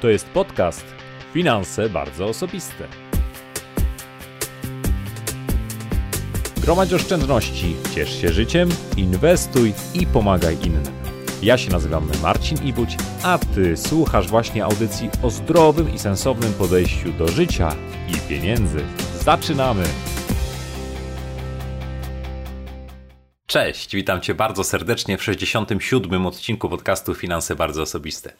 To jest podcast Finanse bardzo osobiste. Gromadź oszczędności, ciesz się życiem, inwestuj i pomagaj innym. Ja się nazywam Marcin Ibuć, a Ty słuchasz właśnie audycji o zdrowym i sensownym podejściu do życia i pieniędzy. Zaczynamy! Cześć, witam Cię bardzo serdecznie w 67. odcinku podcastu Finanse Bardzo Osobiste.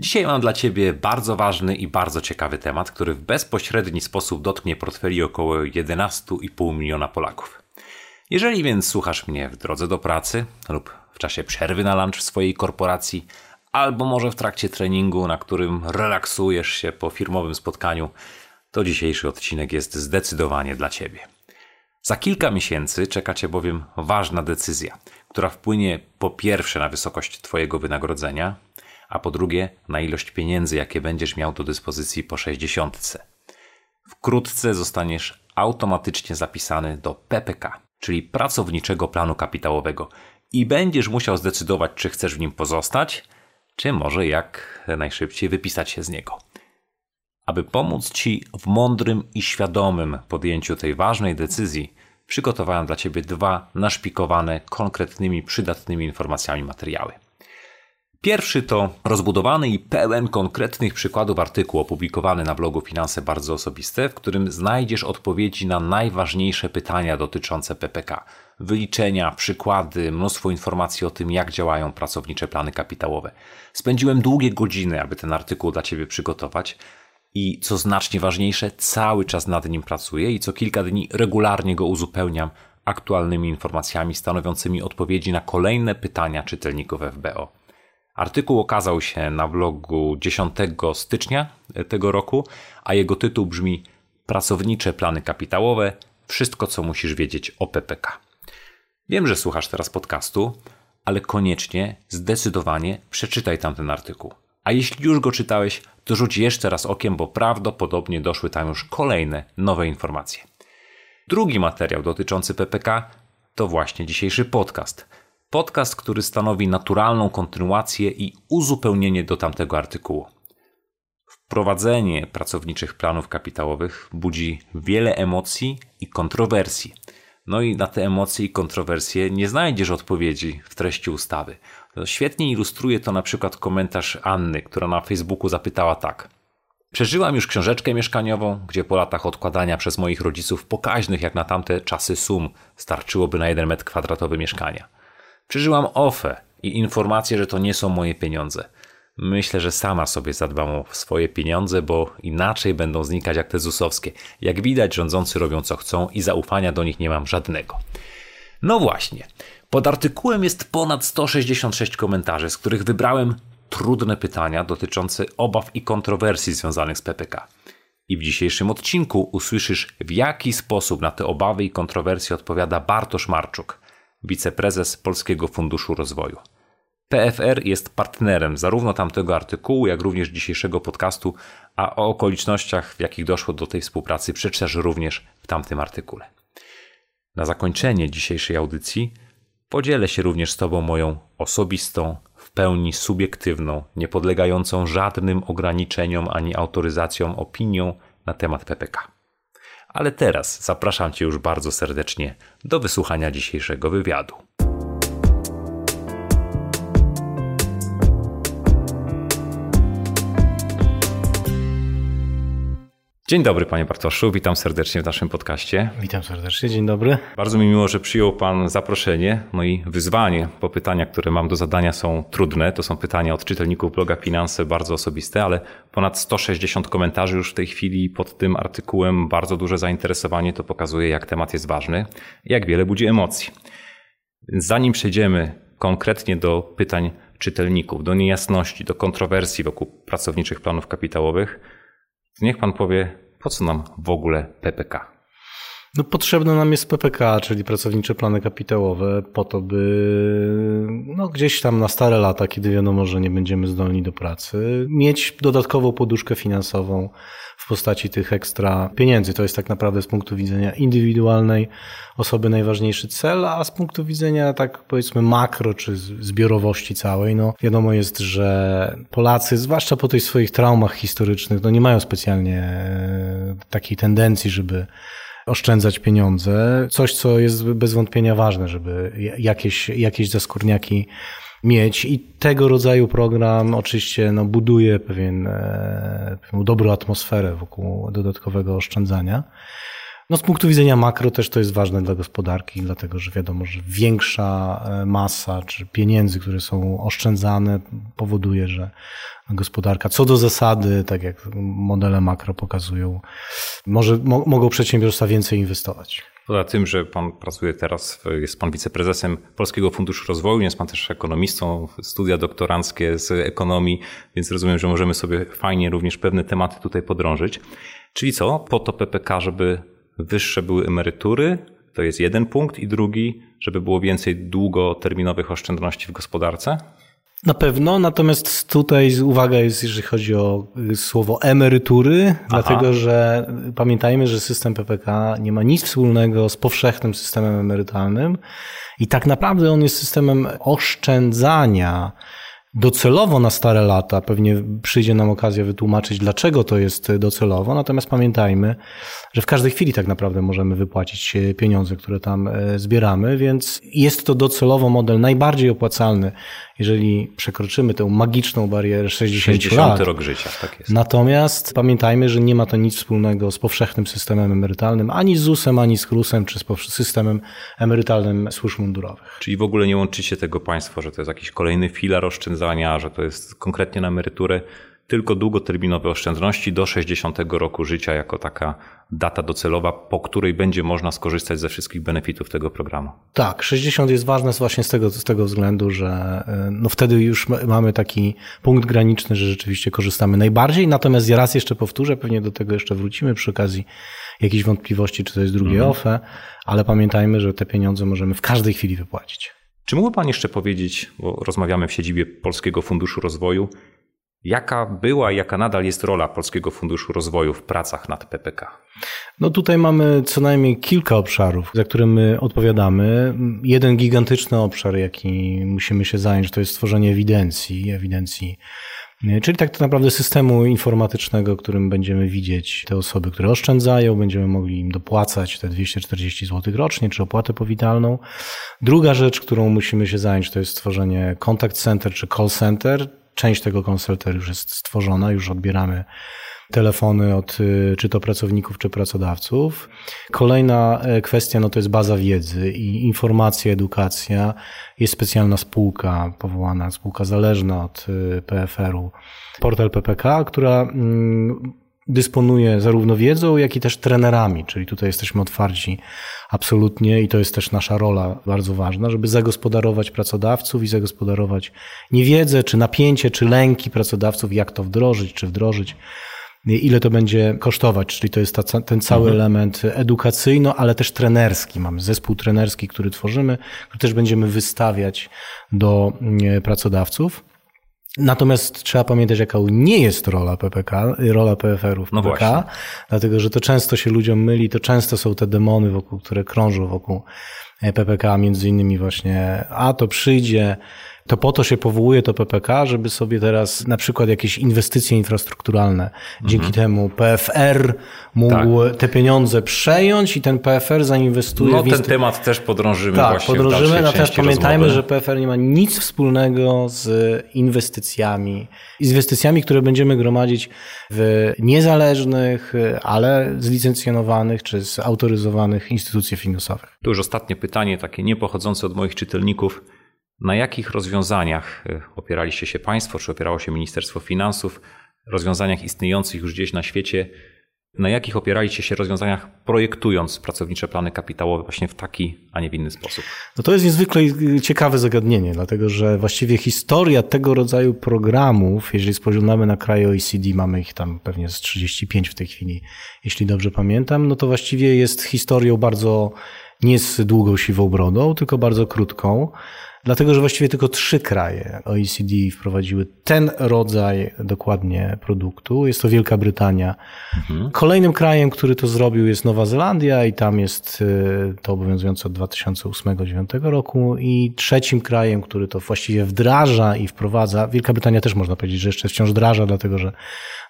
Dzisiaj mam dla Ciebie bardzo ważny i bardzo ciekawy temat, który w bezpośredni sposób dotknie portfeli około 11,5 miliona Polaków. Jeżeli więc słuchasz mnie w drodze do pracy lub w czasie przerwy na lunch w swojej korporacji, albo może w trakcie treningu, na którym relaksujesz się po firmowym spotkaniu, to dzisiejszy odcinek jest zdecydowanie dla Ciebie. Za kilka miesięcy czeka Cię bowiem ważna decyzja, która wpłynie po pierwsze na wysokość Twojego wynagrodzenia, a po drugie na ilość pieniędzy, jakie będziesz miał do dyspozycji po 60. Wkrótce zostaniesz automatycznie zapisany do PPK, czyli pracowniczego planu kapitałowego i będziesz musiał zdecydować, czy chcesz w nim pozostać, czy może jak najszybciej wypisać się z niego. Aby pomóc Ci w mądrym i świadomym podjęciu tej ważnej decyzji, przygotowałem dla Ciebie dwa naszpikowane konkretnymi, przydatnymi informacjami materiały. Pierwszy to rozbudowany i pełen konkretnych przykładów artykuł opublikowany na blogu Finanse Bardzo Osobiste, w którym znajdziesz odpowiedzi na najważniejsze pytania dotyczące PPK. Wyliczenia, przykłady, mnóstwo informacji o tym, jak działają pracownicze plany kapitałowe. Spędziłem długie godziny, aby ten artykuł dla Ciebie przygotować i co znacznie ważniejsze, cały czas nad nim pracuję i co kilka dni regularnie go uzupełniam aktualnymi informacjami stanowiącymi odpowiedzi na kolejne pytania czytelników FBO. Artykuł okazał się na blogu 10 stycznia tego roku, a jego tytuł brzmi Pracownicze plany kapitałowe wszystko, co musisz wiedzieć o PPK. Wiem, że słuchasz teraz podcastu, ale koniecznie, zdecydowanie przeczytaj tamten artykuł. A jeśli już go czytałeś, to rzuć jeszcze raz okiem, bo prawdopodobnie doszły tam już kolejne nowe informacje. Drugi materiał dotyczący PPK to właśnie dzisiejszy podcast – Podcast, który stanowi naturalną kontynuację i uzupełnienie do tamtego artykułu. Wprowadzenie pracowniczych planów kapitałowych budzi wiele emocji i kontrowersji. No i na te emocje i kontrowersje nie znajdziesz odpowiedzi w treści ustawy. Świetnie ilustruje to na przykład komentarz Anny, która na Facebooku zapytała tak. Przeżyłam już książeczkę mieszkaniową, gdzie po latach odkładania przez moich rodziców pokaźnych jak na tamte czasy sum starczyłoby na jeden metr kwadratowy mieszkania. Przeżyłam ofę i informację, że to nie są moje pieniądze. Myślę, że sama sobie zadbam o swoje pieniądze, bo inaczej będą znikać jak te ZUSowskie. Jak widać, rządzący robią co chcą i zaufania do nich nie mam żadnego. No właśnie. Pod artykułem jest ponad 166 komentarzy, z których wybrałem trudne pytania dotyczące obaw i kontrowersji związanych z PPK. I w dzisiejszym odcinku usłyszysz, w jaki sposób na te obawy i kontrowersje odpowiada Bartosz Marczuk, wiceprezes Polskiego Funduszu Rozwoju. PFR jest partnerem zarówno tamtego artykułu, jak również dzisiejszego podcastu, a o okolicznościach, w jakich doszło do tej współpracy, przeczytasz również w tamtym artykule. Na zakończenie dzisiejszej audycji podzielę się również z Tobą moją osobistą, w pełni subiektywną, niepodlegającą żadnym ograniczeniom ani autoryzacjom opinią na temat PPK. Ale teraz zapraszam Cię już bardzo serdecznie do wysłuchania dzisiejszego wywiadu. Dzień dobry, panie Bartoszu, witam serdecznie w naszym podcaście. Witam serdecznie, dzień dobry. Bardzo mi miło, że przyjął pan zaproszenie. No i wyzwanie, bo pytania, które mam do zadania są trudne. To są pytania od czytelników bloga Finanse, bardzo osobiste, ale ponad 160 komentarzy już w tej chwili pod tym artykułem, bardzo duże zainteresowanie. To pokazuje, jak temat jest ważny, jak wiele budzi emocji. Zanim przejdziemy konkretnie do pytań czytelników, do niejasności, do kontrowersji wokół pracowniczych planów kapitałowych, niech pan powie, po co nam w ogóle PPK? No, potrzebne nam jest PPK, czyli pracownicze plany kapitałowe, po to, by no, gdzieś tam na stare lata, kiedy wiadomo, że nie będziemy zdolni do pracy, mieć dodatkową poduszkę finansową w postaci tych ekstra pieniędzy. To jest tak naprawdę z punktu widzenia indywidualnej osoby najważniejszy cel, a z punktu widzenia tak powiedzmy makro czy zbiorowości całej, no wiadomo jest, że Polacy, zwłaszcza po tych swoich traumach historycznych, no nie mają specjalnie e, takiej tendencji, żeby oszczędzać pieniądze. Coś, co jest bez wątpienia ważne, żeby jakieś, jakieś zaskórniaki mieć i tego rodzaju program oczywiście no, buduje pewien, e, pewną dobrą atmosferę wokół dodatkowego oszczędzania. No z punktu widzenia makro też to jest ważne dla gospodarki, dlatego że wiadomo, że większa e, masa czy pieniędzy, które są oszczędzane, powoduje, że gospodarka co do zasady, tak jak modele makro pokazują, może, mo, mogą przedsiębiorstwa więcej inwestować. Poza tym, że pan pracuje teraz, jest pan wiceprezesem Polskiego Funduszu Rozwoju, jest pan też ekonomistą, studia doktoranckie z ekonomii, więc rozumiem, że możemy sobie fajnie również pewne tematy tutaj podrążyć. Czyli co? Po to PPK, żeby wyższe były emerytury, to jest jeden punkt, i drugi, żeby było więcej długoterminowych oszczędności w gospodarce? Na pewno, natomiast tutaj uwaga jest, jeżeli chodzi o y, słowo emerytury, Aha. dlatego że pamiętajmy, że system PPK nie ma nic wspólnego z powszechnym systemem emerytalnym i tak naprawdę on jest systemem oszczędzania docelowo na stare lata. Pewnie przyjdzie nam okazja wytłumaczyć, dlaczego to jest docelowo. Natomiast pamiętajmy, że w każdej chwili tak naprawdę możemy wypłacić pieniądze, które tam e, zbieramy, więc jest to docelowo model najbardziej opłacalny, jeżeli przekroczymy tę magiczną barierę 60, 60 lat. rok życia, tak jest. Natomiast pamiętajmy, że nie ma to nic wspólnego z powszechnym systemem emerytalnym, ani z ZUS-em, ani z KRUS-em, czy z systemem emerytalnym służb mundurowych. Czyli w ogóle nie łączycie tego państwo, że to jest jakiś kolejny filar oszczędzania, że to jest konkretnie na emeryturę, tylko długoterminowe oszczędności do 60 roku życia jako taka data docelowa, po której będzie można skorzystać ze wszystkich benefitów tego programu. Tak, 60 jest ważne właśnie z tego, z tego względu, że e, no wtedy już mamy taki punkt graniczny, że rzeczywiście korzystamy najbardziej. Natomiast raz jeszcze powtórzę, pewnie do tego jeszcze wrócimy przy okazji jakiejś wątpliwości, czy to jest drugie mhm. OFE, ale pamiętajmy, że te pieniądze możemy w każdej chwili wypłacić. Czy mógłby Pan jeszcze powiedzieć, bo rozmawiamy w siedzibie Polskiego Funduszu Rozwoju, Jaka była i jaka nadal jest rola Polskiego Funduszu Rozwoju w pracach nad PPK? No tutaj mamy co najmniej kilka obszarów, za które my odpowiadamy. Jeden gigantyczny obszar, jaki musimy się zająć, to jest stworzenie ewidencji, ewidencji Czyli tak naprawdę systemu informatycznego, którym będziemy widzieć te osoby, które oszczędzają, będziemy mogli im dopłacać te 240 zł rocznie, czy opłatę powitalną. Druga rzecz, którą musimy się zająć, to jest stworzenie contact center czy call center, Część tego konsulter już jest stworzona, już odbieramy telefony od y, czy to pracowników, czy pracodawców. Kolejna e, kwestia no to jest baza wiedzy i informacja, edukacja. Jest specjalna spółka powołana, spółka zależna od y, PFR-u, portal PPK, która mm, dysponuje zarówno wiedzą, jak i też trenerami, czyli tutaj jesteśmy otwarci absolutnie i to jest też nasza rola bardzo ważna, żeby zagospodarować pracodawców i zagospodarować niewiedzę, czy napięcie, czy lęki pracodawców, jak to wdrożyć, czy wdrożyć ile to będzie kosztować, czyli to jest ta, ten cały mhm. element edukacyjno, ale też trenerski. Mamy zespół trenerski, który tworzymy, który też będziemy wystawiać do mm, pracodawców. Natomiast trzeba pamiętać, jaka nie jest rola PPK, rola PFR-ów no PPK, właśnie. dlatego że to często się ludziom myli, to często są te demony, wokół, które krążą wokół PPK, między innymi właśnie, a to przyjdzie to po to się powołuje to PPK, żeby sobie teraz na przykład jakieś inwestycje infrastrukturalne, dzięki mhm. temu PFR mógł tak. te pieniądze przejąć i ten PFR zainwestuje no, w... Ten temat też podrążymy tak, właśnie podrążymy, natomiast pamiętajmy, rozmowy. że PFR nie ma nic wspólnego z inwestycjami. Inwestycjami, które będziemy gromadzić w niezależnych, ale zlicencjonowanych czy zautoryzowanych instytucjach finansowych. Tu już ostatnie pytanie, takie niepochodzące od moich czytelników. Na jakich rozwiązaniach y, opieraliście się Państwo, czy opierało się Ministerstwo Finansów, rozwiązaniach istniejących już gdzieś na świecie, Na jakich opieraliście się rozwiązaniach, projektując pracownicze plany kapitałowe właśnie w taki, a nie w inny sposób? No to jest niezwykle ciekawe zagadnienie, dlatego że właściwie historia tego rodzaju programów, jeżeli spoglądamy na kraje OECD, mamy ich tam pewnie z 35 w tej chwili, jeśli dobrze pamiętam, no to właściwie jest historią bardzo nie z długą siwą brodą, tylko bardzo krótką. Dlatego, że właściwie tylko trzy kraje OECD wprowadziły ten rodzaj dokładnie produktu. Jest to Wielka Brytania. Mhm. Kolejnym krajem, który to zrobił jest Nowa Zelandia i tam jest y, to obowiązujące od 2008-2009 roku. I trzecim krajem, który to właściwie wdraża i wprowadza, Wielka Brytania też można powiedzieć, że jeszcze wciąż wdraża, dlatego że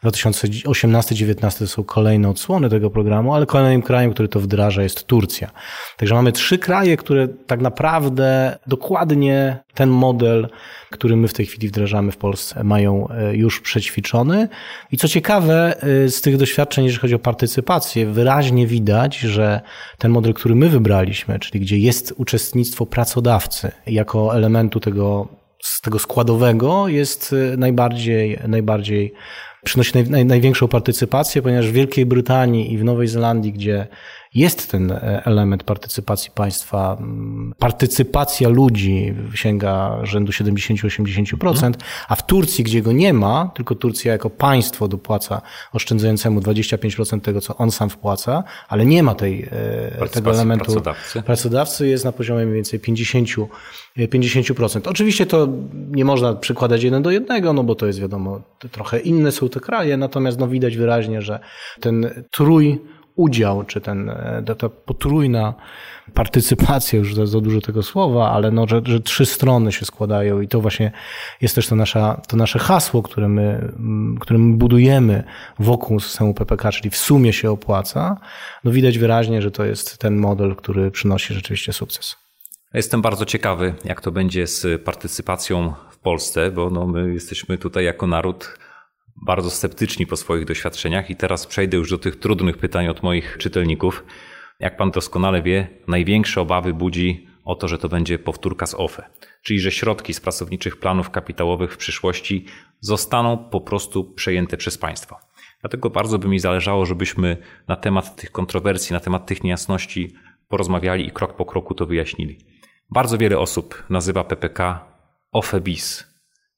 2018-2019 to są kolejne odsłony tego programu, ale kolejnym krajem, który to wdraża jest Turcja. Także mamy trzy kraje, które tak naprawdę dokładnie ten model, który my w tej chwili wdrażamy w Polsce, mają e, już przećwiczony. I co ciekawe, e, z tych doświadczeń, jeżeli chodzi o partycypację, wyraźnie widać, że ten model, który my wybraliśmy, czyli gdzie jest uczestnictwo pracodawcy jako elementu tego z tego składowego jest e, najbardziej, najbardziej przynosi naj, naj, największą partycypację, ponieważ w Wielkiej Brytanii i w Nowej Zelandii, gdzie jest ten e, element partycypacji państwa, partycypacja ludzi sięga rzędu 70-80%, mhm. a w Turcji, gdzie go nie ma, tylko Turcja jako państwo dopłaca oszczędzającemu 25% tego, co on sam wpłaca, ale nie ma tej, e, tego elementu pracodawcy. pracodawcy, jest na poziomie mniej więcej 50, 50%. E, Oczywiście to nie można przykładać jeden do jednego, no bo to jest wiadomo, trochę inne są te kraje, natomiast no widać wyraźnie, że ten trój udział, czy ten, e, ta potrójna partycypacja, już za, za dużo tego słowa, ale no, że, że trzy strony się składają i to właśnie jest też to, nasza, to nasze hasło, które my, które my budujemy wokół systemu PPK, czyli w sumie się opłaca, no widać wyraźnie, że to jest ten model, który przynosi rzeczywiście sukces. Jestem bardzo ciekawy, jak to będzie z partycypacją w Polsce, bo no my jesteśmy tutaj jako naród bardzo sceptyczni po swoich doświadczeniach i teraz przejdę już do tych trudnych pytań od moich czytelników. Jak pan doskonale wie, największe obawy budzi o to, że to będzie powtórka z OFE, czyli że środki z pracowniczych planów kapitałowych w przyszłości zostaną po prostu przejęte przez państwo. Dlatego bardzo by mi zależało, żebyśmy na temat tych kontrowersji, na temat tych niejasności porozmawiali i krok po kroku to wyjaśnili. Bardzo wiele osób nazywa PPK OFE bis,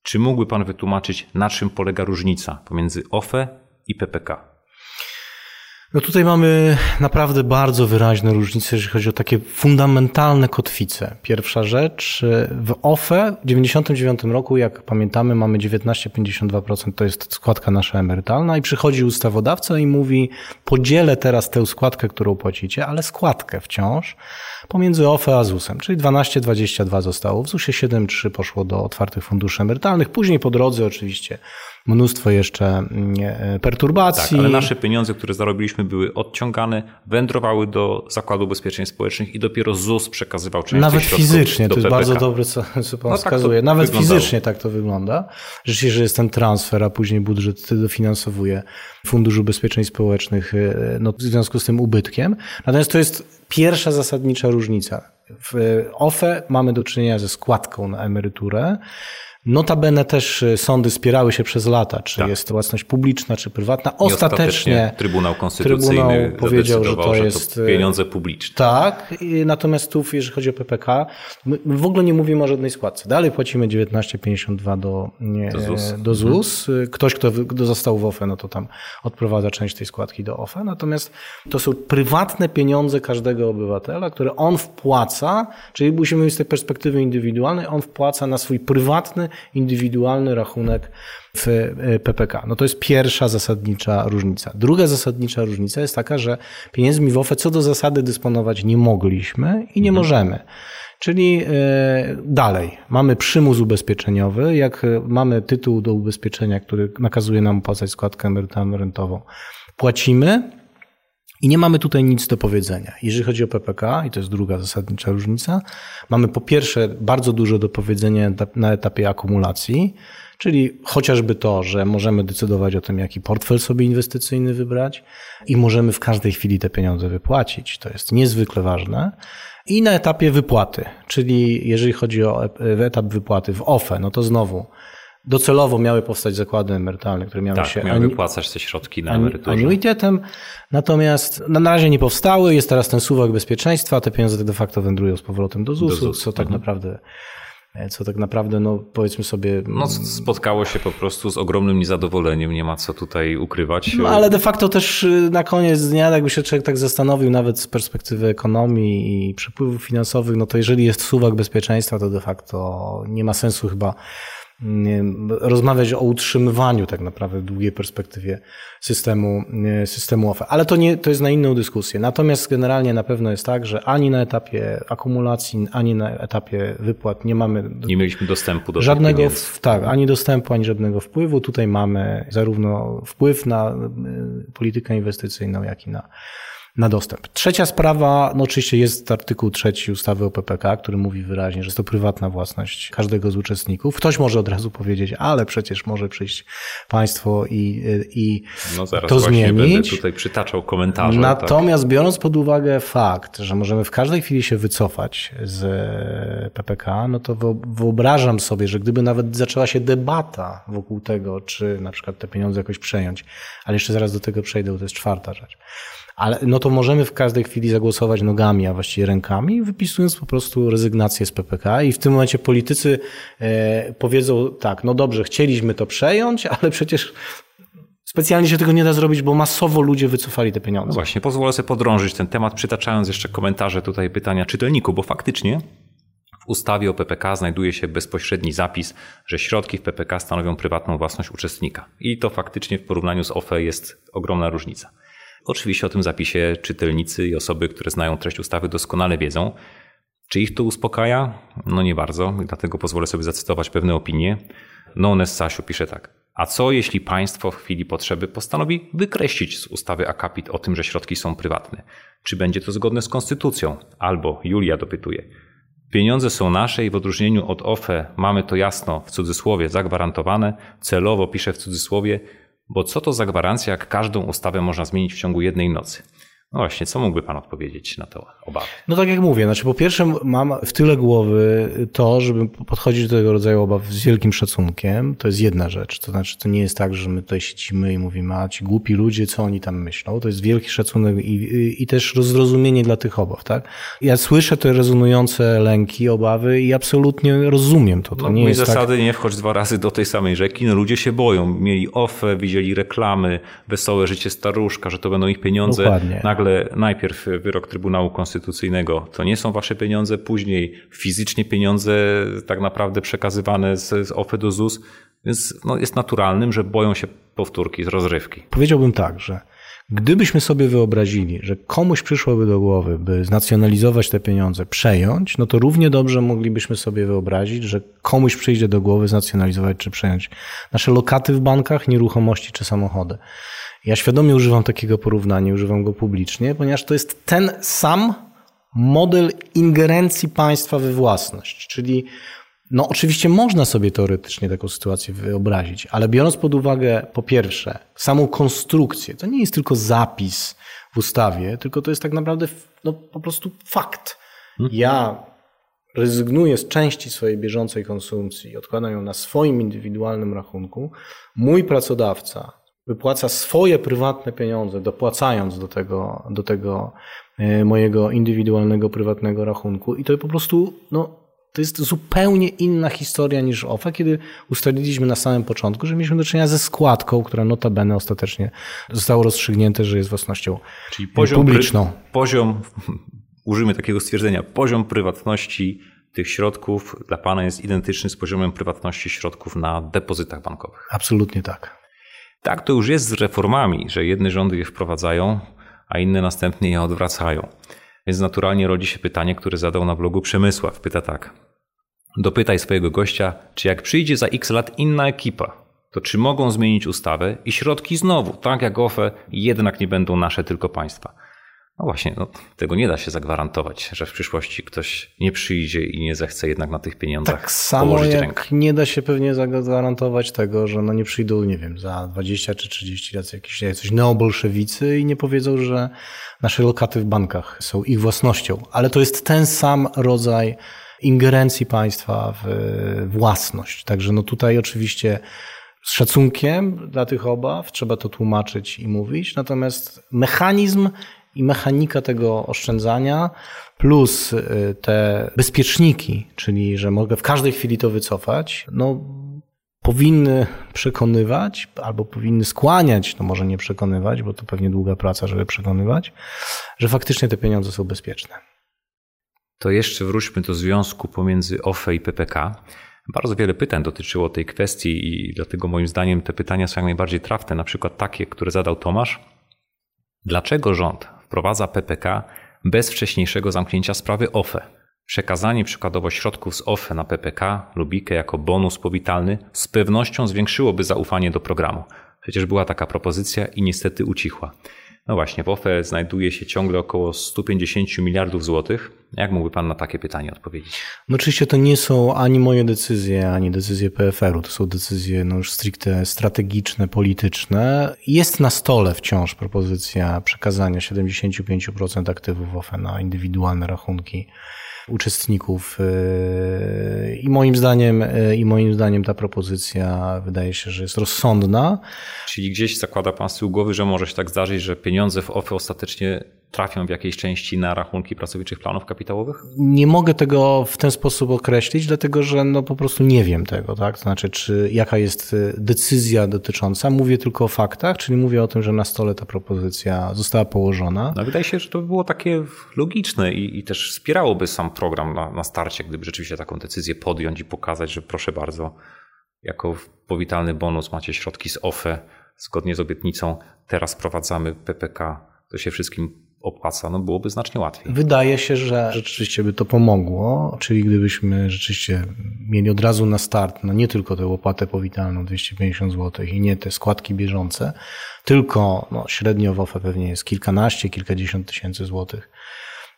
czy mógłby Pan wytłumaczyć, na czym polega różnica pomiędzy OFE i PPK? No tutaj mamy naprawdę bardzo wyraźne różnice, jeżeli chodzi o takie fundamentalne kotwice. Pierwsza rzecz, w OFE w 99 roku, jak pamiętamy, mamy 19,52%, to jest składka nasza emerytalna i przychodzi ustawodawca i mówi, podzielę teraz tę składkę, którą płacicie, ale składkę wciąż pomiędzy OFE a ZUS-em, czyli 12,22 zostało, w ZUS-ie 7,3 poszło do otwartych funduszy emerytalnych, później po drodze oczywiście mnóstwo jeszcze mm, e, perturbacji. Tak, ale nasze pieniądze, które zarobiliśmy, były odciągane, wędrowały do Zakładu Ubezpieczeń Społecznych i dopiero ZUS przekazywał część Nawet fizycznie, to jest PPK. bardzo dobre, co, co Pan no, wskazuje. Tak Nawet wyglądało. fizycznie tak to wygląda. Rzeczywiście, że jest ten transfer, a później budżet dofinansowuje Fundusz Ubezpieczeń Społecznych e, no, w związku z tym ubytkiem. Natomiast to jest pierwsza zasadnicza różnica. W OFE mamy do czynienia ze składką na emeryturę. Notabene też y, sądy spierały się przez lata, czy tak. jest to własność publiczna, czy prywatna. Ostatecznie, ostatecznie Trybunał Konstytucyjny trybunał powiedział, że to jest że to pieniądze publiczne. Tak, natomiast tu, jeżeli chodzi o PPK, my w ogóle nie mówimy o żadnej składce. Dalej płacimy 19,52 do, do ZUS. Do ZUS. Mhm. Ktoś, kto, kto został w OFE, no to tam odprowadza część tej składki do OFE. Natomiast to są prywatne pieniądze każdego obywatela, które on wpłaca, czyli musimy mieć z tej perspektywy indywidualnej, on wpłaca na swój prywatny indywidualny rachunek w e, PPK. No to jest pierwsza zasadnicza różnica. Druga zasadnicza różnica jest taka, że pieniędzmi w OFE co do zasady dysponować nie mogliśmy i nie mhm. możemy. Czyli e, dalej, mamy przymus ubezpieczeniowy, jak mamy tytuł do ubezpieczenia, który nakazuje nam opłacać składkę emerytalno-rentową, płacimy, i nie mamy tutaj nic do powiedzenia. Jeżeli chodzi o PPK, i to jest druga zasadnicza różnica, mamy po pierwsze bardzo dużo do powiedzenia na etapie akumulacji, czyli chociażby to, że możemy decydować o tym, jaki portfel sobie inwestycyjny wybrać i możemy w każdej chwili te pieniądze wypłacić. To jest niezwykle ważne. I na etapie wypłaty, czyli jeżeli chodzi o etap wypłaty w OFE, no to znowu docelowo miały powstać zakłady emerytalne, które miały tak, się miały wypłacać te środki na emeryturę. Anuitetem, natomiast na razie nie powstały, jest teraz ten suwak bezpieczeństwa, te pieniądze de facto wędrują z powrotem do ZUS-u, do ZUS. co tak mhm. naprawdę co tak naprawdę, no powiedzmy sobie. No, spotkało się po prostu z ogromnym niezadowoleniem, nie ma co tutaj ukrywać. No, ale de facto też y, na koniec dnia, jakby się człowiek tak zastanowił, nawet z perspektywy ekonomii i przepływów finansowych, no to jeżeli jest suwak bezpieczeństwa, to de facto nie ma sensu chyba rozmawiać o utrzymywaniu tak naprawdę w długiej perspektywie systemu, systemu OFE. Ale to, nie, to jest na inną dyskusję. Natomiast generalnie na pewno jest tak, że ani na etapie akumulacji, ani na etapie wypłat nie mamy... Nie mieliśmy dostępu do żadnego, Tak, ani dostępu, ani żadnego wpływu. Tutaj mamy zarówno wpływ na politykę inwestycyjną, jak i na na dostęp. Trzecia sprawa, no oczywiście jest artykuł trzeci ustawy o PPK, który mówi wyraźnie, że jest to prywatna własność każdego z uczestników. Ktoś może od razu powiedzieć, ale przecież może przyjść państwo i, i no zaraz to zmienić. Będę tutaj przytaczał komentarze. Tak. Natomiast tak. biorąc pod uwagę fakt, że możemy w każdej chwili się wycofać z PPK, no to wyobrażam sobie, że gdyby nawet zaczęła się debata wokół tego, czy na przykład te pieniądze jakoś przejąć, ale jeszcze zaraz do tego przejdę, bo to jest czwarta rzecz ale no to możemy w każdej chwili zagłosować nogami, a właściwie rękami, wypisując po prostu rezygnację z PPK i w tym momencie politycy e, powiedzą tak, no dobrze, chcieliśmy to przejąć, ale przecież Specjalnie się tego nie da zrobić, bo masowo ludzie wycofali te pieniądze. No właśnie, pozwolę sobie podrążyć ten temat, przytaczając jeszcze komentarze tutaj pytania czytelników, bo faktycznie w ustawie o PPK znajduje się bezpośredni zapis, że środki w PPK stanowią prywatną własność uczestnika. I to faktycznie w porównaniu z OFE jest ogromna różnica. Oczywiście o tym zapisie czytelnicy i osoby, które znają treść ustawy, doskonale wiedzą. Czy ich to uspokaja? No nie bardzo, dlatego pozwolę sobie zacytować pewne opinie. Nones Sasiu pisze tak. A co jeśli państwo w chwili potrzeby postanowi wykreślić z ustawy akapit o tym, że środki są prywatne? Czy będzie to zgodne z konstytucją? Albo Julia dopytuje. Pieniądze są nasze i w odróżnieniu od OFE mamy to jasno w cudzysłowie zagwarantowane, celowo piszę w cudzysłowie, bo co to za gwarancja, jak każdą ustawę można zmienić w ciągu jednej nocy? No właśnie, co mógłby Pan odpowiedzieć na to obawy? No tak jak mówię, znaczy po pierwsze mam w tyle głowy to, żeby podchodzić do tego rodzaju obaw z wielkim szacunkiem. To jest jedna rzecz. To znaczy, to nie jest tak, że my tutaj siedzimy i mówimy, a ci głupi ludzie, co oni tam myślą. To jest wielki szacunek i, i, i też zrozumienie dla tych obaw, tak? Ja słyszę te rezonujące lęki, obawy i absolutnie rozumiem to. to no, nie jest tak- zasady tak... nie wchodź dwa razy do tej samej rzeki. No ludzie się boją. Mieli ofę, widzieli reklamy, wesołe życie staruszka, że to będą ich pieniądze. Dokładnie nagle najpierw wyrok Trybunału Konstytucyjnego to nie są wasze pieniądze, później fizycznie pieniądze tak naprawdę przekazywane z, z OFE do ZUS, więc no, jest naturalnym, że boją się powtórki z rozrywki. Powiedziałbym tak, że Gdybyśmy sobie wyobrazili, że komuś przyszłoby do głowy, by znacjonalizować te pieniądze, przejąć, no to równie dobrze moglibyśmy sobie wyobrazić, że komuś przyjdzie do głowy znacjonalizować czy przejąć nasze lokaty w bankach, nieruchomości czy samochody. Ja świadomie używam takiego porównania, używam go publicznie, ponieważ to jest ten sam model ingerencji państwa we własność, czyli no oczywiście można sobie teoretycznie taką sytuację wyobrazić, ale biorąc pod uwagę po pierwsze samą konstrukcję, to nie jest tylko zapis w ustawie, tylko to jest tak naprawdę no, po prostu fakt. Mhm. Ja rezygnuję z części swojej bieżącej konsumpcji i odkładam ją na swoim indywidualnym rachunku. Mój pracodawca wypłaca swoje prywatne pieniądze, dopłacając do tego, do tego e, mojego indywidualnego, prywatnego rachunku. I to po prostu, no, to jest zupełnie inna historia niż OFE, kiedy ustaliliśmy na samym początku, że mieliśmy do czynienia ze składką, która notabene ostatecznie zostało rozstrzygnięte, że jest własnością Czyli poziom publiczną. poziom, użyjmy takiego stwierdzenia, poziom prywatności tych środków dla Pana jest identyczny z poziomem prywatności środków na depozytach bankowych. Absolutnie tak. Tak to już jest z reformami, że jedne rządy je wprowadzają, a inne następnie je odwracają. Więc naturalnie rodzi się pytanie, które zadał na blogu Przemysław. Pyta tak. Dopytaj swojego gościa, czy jak przyjdzie za x lat inna ekipa, to czy mogą zmienić ustawę i środki znowu, tak jak OFE, jednak nie będą nasze, tylko państwa. No właśnie, no, tego nie da się zagwarantować, że w przyszłości ktoś nie przyjdzie i nie zechce jednak na tych pieniądzach tak samo położyć jak rękę. nie da się pewnie zagwarantować tego, że no nie przyjdą, nie wiem, za 20 czy 30 lat jakieś coś neobolszewicy i nie powiedzą, że nasze lokaty w bankach są ich własnością. Ale to jest ten sam rodzaj ingerencji państwa w własność. Także no tutaj oczywiście z szacunkiem dla tych obaw trzeba to tłumaczyć i mówić, natomiast mechanizm i mechanika tego oszczędzania plus y, te bezpieczniki, czyli że mogę w każdej chwili to wycofać, no powinny przekonywać albo powinny skłaniać, no może nie przekonywać, bo to pewnie długa praca, żeby przekonywać, że faktycznie te pieniądze są bezpieczne. To jeszcze wróćmy do związku pomiędzy OFE i PPK. Bardzo wiele pytań dotyczyło tej kwestii i dlatego moim zdaniem te pytania są jak najbardziej trafne. Na przykład takie, które zadał Tomasz. Dlaczego rząd wprowadza PPK bez wcześniejszego zamknięcia sprawy OFE? Przekazanie przykładowo środków z OFE na PPK lub IKE jako bonus powitalny z pewnością zwiększyłoby zaufanie do programu. Przecież była taka propozycja i niestety ucichła. No właśnie, w OFE znajduje się ciągle około 150 miliardów złotych. Jak mógłby Pan na takie pytanie odpowiedzieć? No oczywiście to nie są ani moje decyzje, ani decyzje PFR-u. To są decyzje no już stricte strategiczne, polityczne. Jest na stole wciąż propozycja przekazania 75% aktywów OFE na indywidualne rachunki uczestników yy, i moim zdaniem yy, i moim zdaniem ta propozycja wydaje się, że jest rozsądna. Czyli gdzieś zakłada pan z tyłu głowy, że może się tak zdarzyć, że pieniądze w OFE ostatecznie trafią w jakiejś części na rachunki pracowniczych planów kapitałowych? Nie mogę tego w ten sposób określić, dlatego że no po prostu nie wiem tego, tak? To znaczy, czy jaka jest y, decyzja dotycząca. Mówię tylko o faktach, czyli mówię o tym, że na stole ta propozycja została położona. No, wydaje się, że to było takie logiczne i, i też wspierałoby sam program na, na starcie, gdyby rzeczywiście taką decyzję podjąć i pokazać, że proszę bardzo, jako powitalny bonus macie środki z OFE, zgodnie z obietnicą, teraz prowadzamy PPK, to się wszystkim opłaca, no byłoby znacznie łatwiej. Wydaje się, że rzeczywiście by to pomogło, czyli gdybyśmy rzeczywiście mieli od razu na start, no nie tylko tę opłatę powitalną 250 zł i nie te składki bieżące, tylko no, średnio w OFE pewnie jest kilkanaście, kilkadziesiąt tysięcy złotych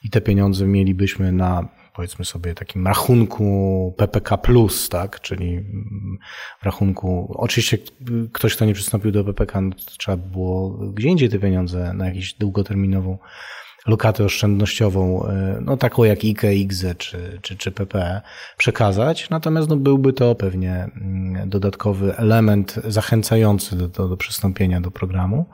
i te pieniądze mielibyśmy na powiedzmy sobie takim rachunku PPK+, tak, czyli w rachunku, oczywiście ktoś, kto nie przystąpił do PPK, no trzeba było gdzie indziej te pieniądze na jakąś długoterminową lokatę oszczędnościową, e, no taką jak IKE, IGZE czy, czy, czy PPE przekazać, natomiast no byłby to pewnie mm, dodatkowy element zachęcający do, do, do przystąpienia do programu.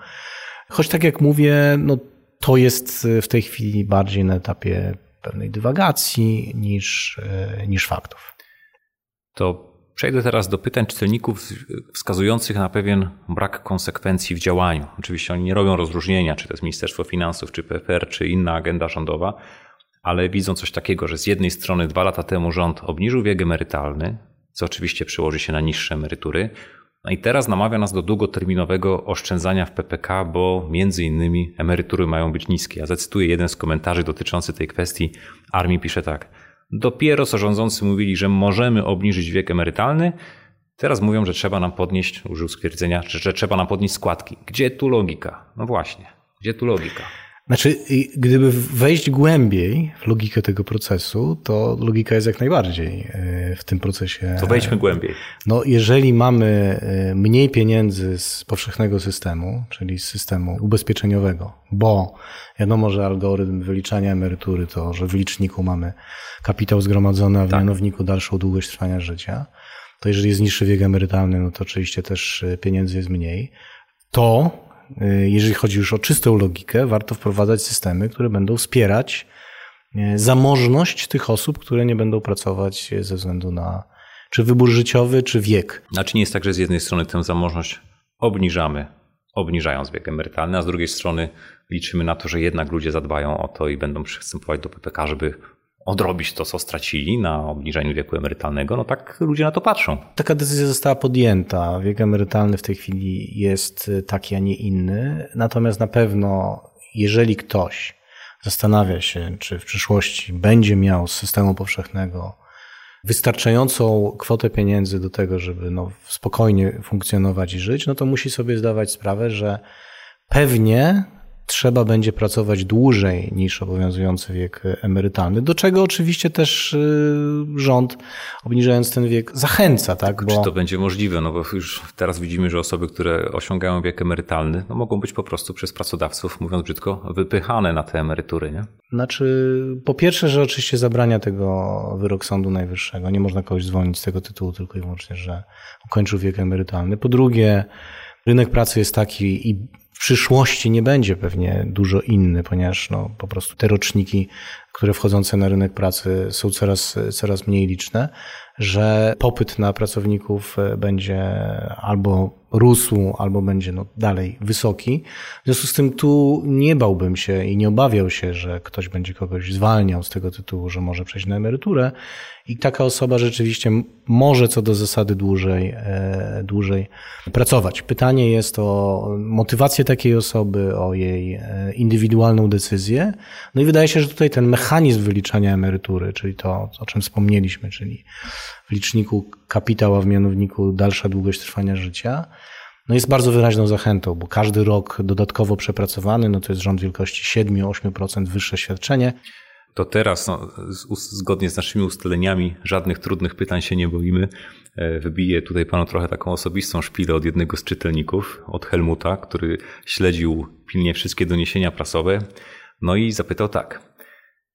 Choć tak jak mówię, no to jest w tej chwili bardziej na etapie pewnej dywagacji niż, e, niż faktów. To przejdę teraz do pytań czytelników wskazujących na pewien brak konsekwencji w działaniu. Oczywiście oni nie robią rozróżnienia, czy to jest Ministerstwo Finansów, czy PFR, czy inna agenda rządowa, ale widzą coś takiego, że z jednej strony dwa lata temu rząd obniżył wiek emerytalny, co oczywiście przełoży się na niższe emerytury, no i teraz namawia nas do długoterminowego oszczędzania w PPK, bo między innymi emerytury mają być niskie. Ja zacytuję jeden z komentarzy dotyczący tej kwestii. Armii pisze tak. Dopiero co rządzący mówili, że możemy obniżyć wiek emerytalny, teraz mówią, że trzeba nam podnieść, użył stwierdzenia, że, trzeba nam podnieść składki. Gdzie tu logika? No właśnie, gdzie tu logika? Znaczy, gdyby wejść głębiej w logikę tego procesu, to logika jest jak najbardziej e, w tym procesie. To wejdźmy głębiej. No, jeżeli mamy e, mniej pieniędzy z powszechnego systemu, czyli z systemu ubezpieczeniowego, bo wiadomo, że algorytm wyliczania emerytury to, że w liczniku mamy kapitał zgromadzony, a w tak. mianowniku dalszą długość trwania życia, to jeżeli jest niższy wiek emerytalny, no to oczywiście też e, pieniędzy jest mniej, to jeżeli chodzi już o czystą logikę, warto wprowadzać systemy, które będą wspierać y, zamożność tych osób, które nie będą pracować ze względu na czy wybór życiowy, czy wiek. Znaczy nie jest tak, że z jednej strony tę zamożność obniżamy, obniżając wiek emerytalny, a z drugiej strony liczymy na to, że jednak ludzie zadbają o to i będą przystępować do PPK, żeby odrobić to, co stracili na obniżeniu wieku emerytalnego, no tak ludzie na to patrzą. Taka decyzja została podjęta. Wiek emerytalny w tej chwili jest taki, a nie inny. Natomiast na pewno, jeżeli ktoś zastanawia się, czy w przyszłości będzie miał z systemu powszechnego wystarczającą kwotę pieniędzy do tego, żeby no, spokojnie funkcjonować i żyć, no to musi sobie zdawać sprawę, że pewnie trzeba będzie pracować dłużej niż obowiązujący wiek emerytalny, do czego oczywiście też y, rząd, obniżając ten wiek, zachęca. Tak? Bo... Czy to będzie możliwe? No bo już teraz widzimy, że osoby, które osiągają wiek emerytalny, no mogą być po prostu przez pracodawców, mówiąc brzydko, wypychane na te emerytury, nie? Znaczy, po pierwsze, że oczywiście zabrania tego wyrok Sądu Najwyższego. Nie można kogoś zwolnić z tego tytułu tylko i wyłącznie, że ukończył wiek emerytalny. Po drugie, rynek pracy jest taki i w przyszłości nie będzie pewnie dużo inny, ponieważ no, po prostu te roczniki, które wchodzące na rynek pracy są coraz, coraz mniej liczne, że popyt na pracowników będzie albo rósł, albo będzie no dalej wysoki. W związku z tym tu nie bałbym się i nie obawiał się, że ktoś będzie kogoś zwalniał z tego tytułu, że może przejść na emeryturę i taka osoba rzeczywiście może co do zasady dłużej, e, dłużej pracować. Pytanie jest o motywację takiej osoby, o jej e, indywidualną decyzję. No i wydaje się, że tutaj ten mechanizm wyliczania emerytury, czyli to, o czym wspomnieliśmy, czyli w liczniku kapitał, a w mianowniku dalsza długość trwania życia, no jest bardzo wyraźną zachętą, bo każdy rok dodatkowo przepracowany, no to jest rząd wielkości 7-8% wyższe świadczenie. To teraz, no, zgodnie z naszymi ustaleniami, żadnych trudnych pytań się nie boimy. E, wybiję tutaj panu trochę taką osobistą szpilę od jednego z czytelników, od Helmuta, który śledził pilnie wszystkie doniesienia prasowe. No i zapytał tak.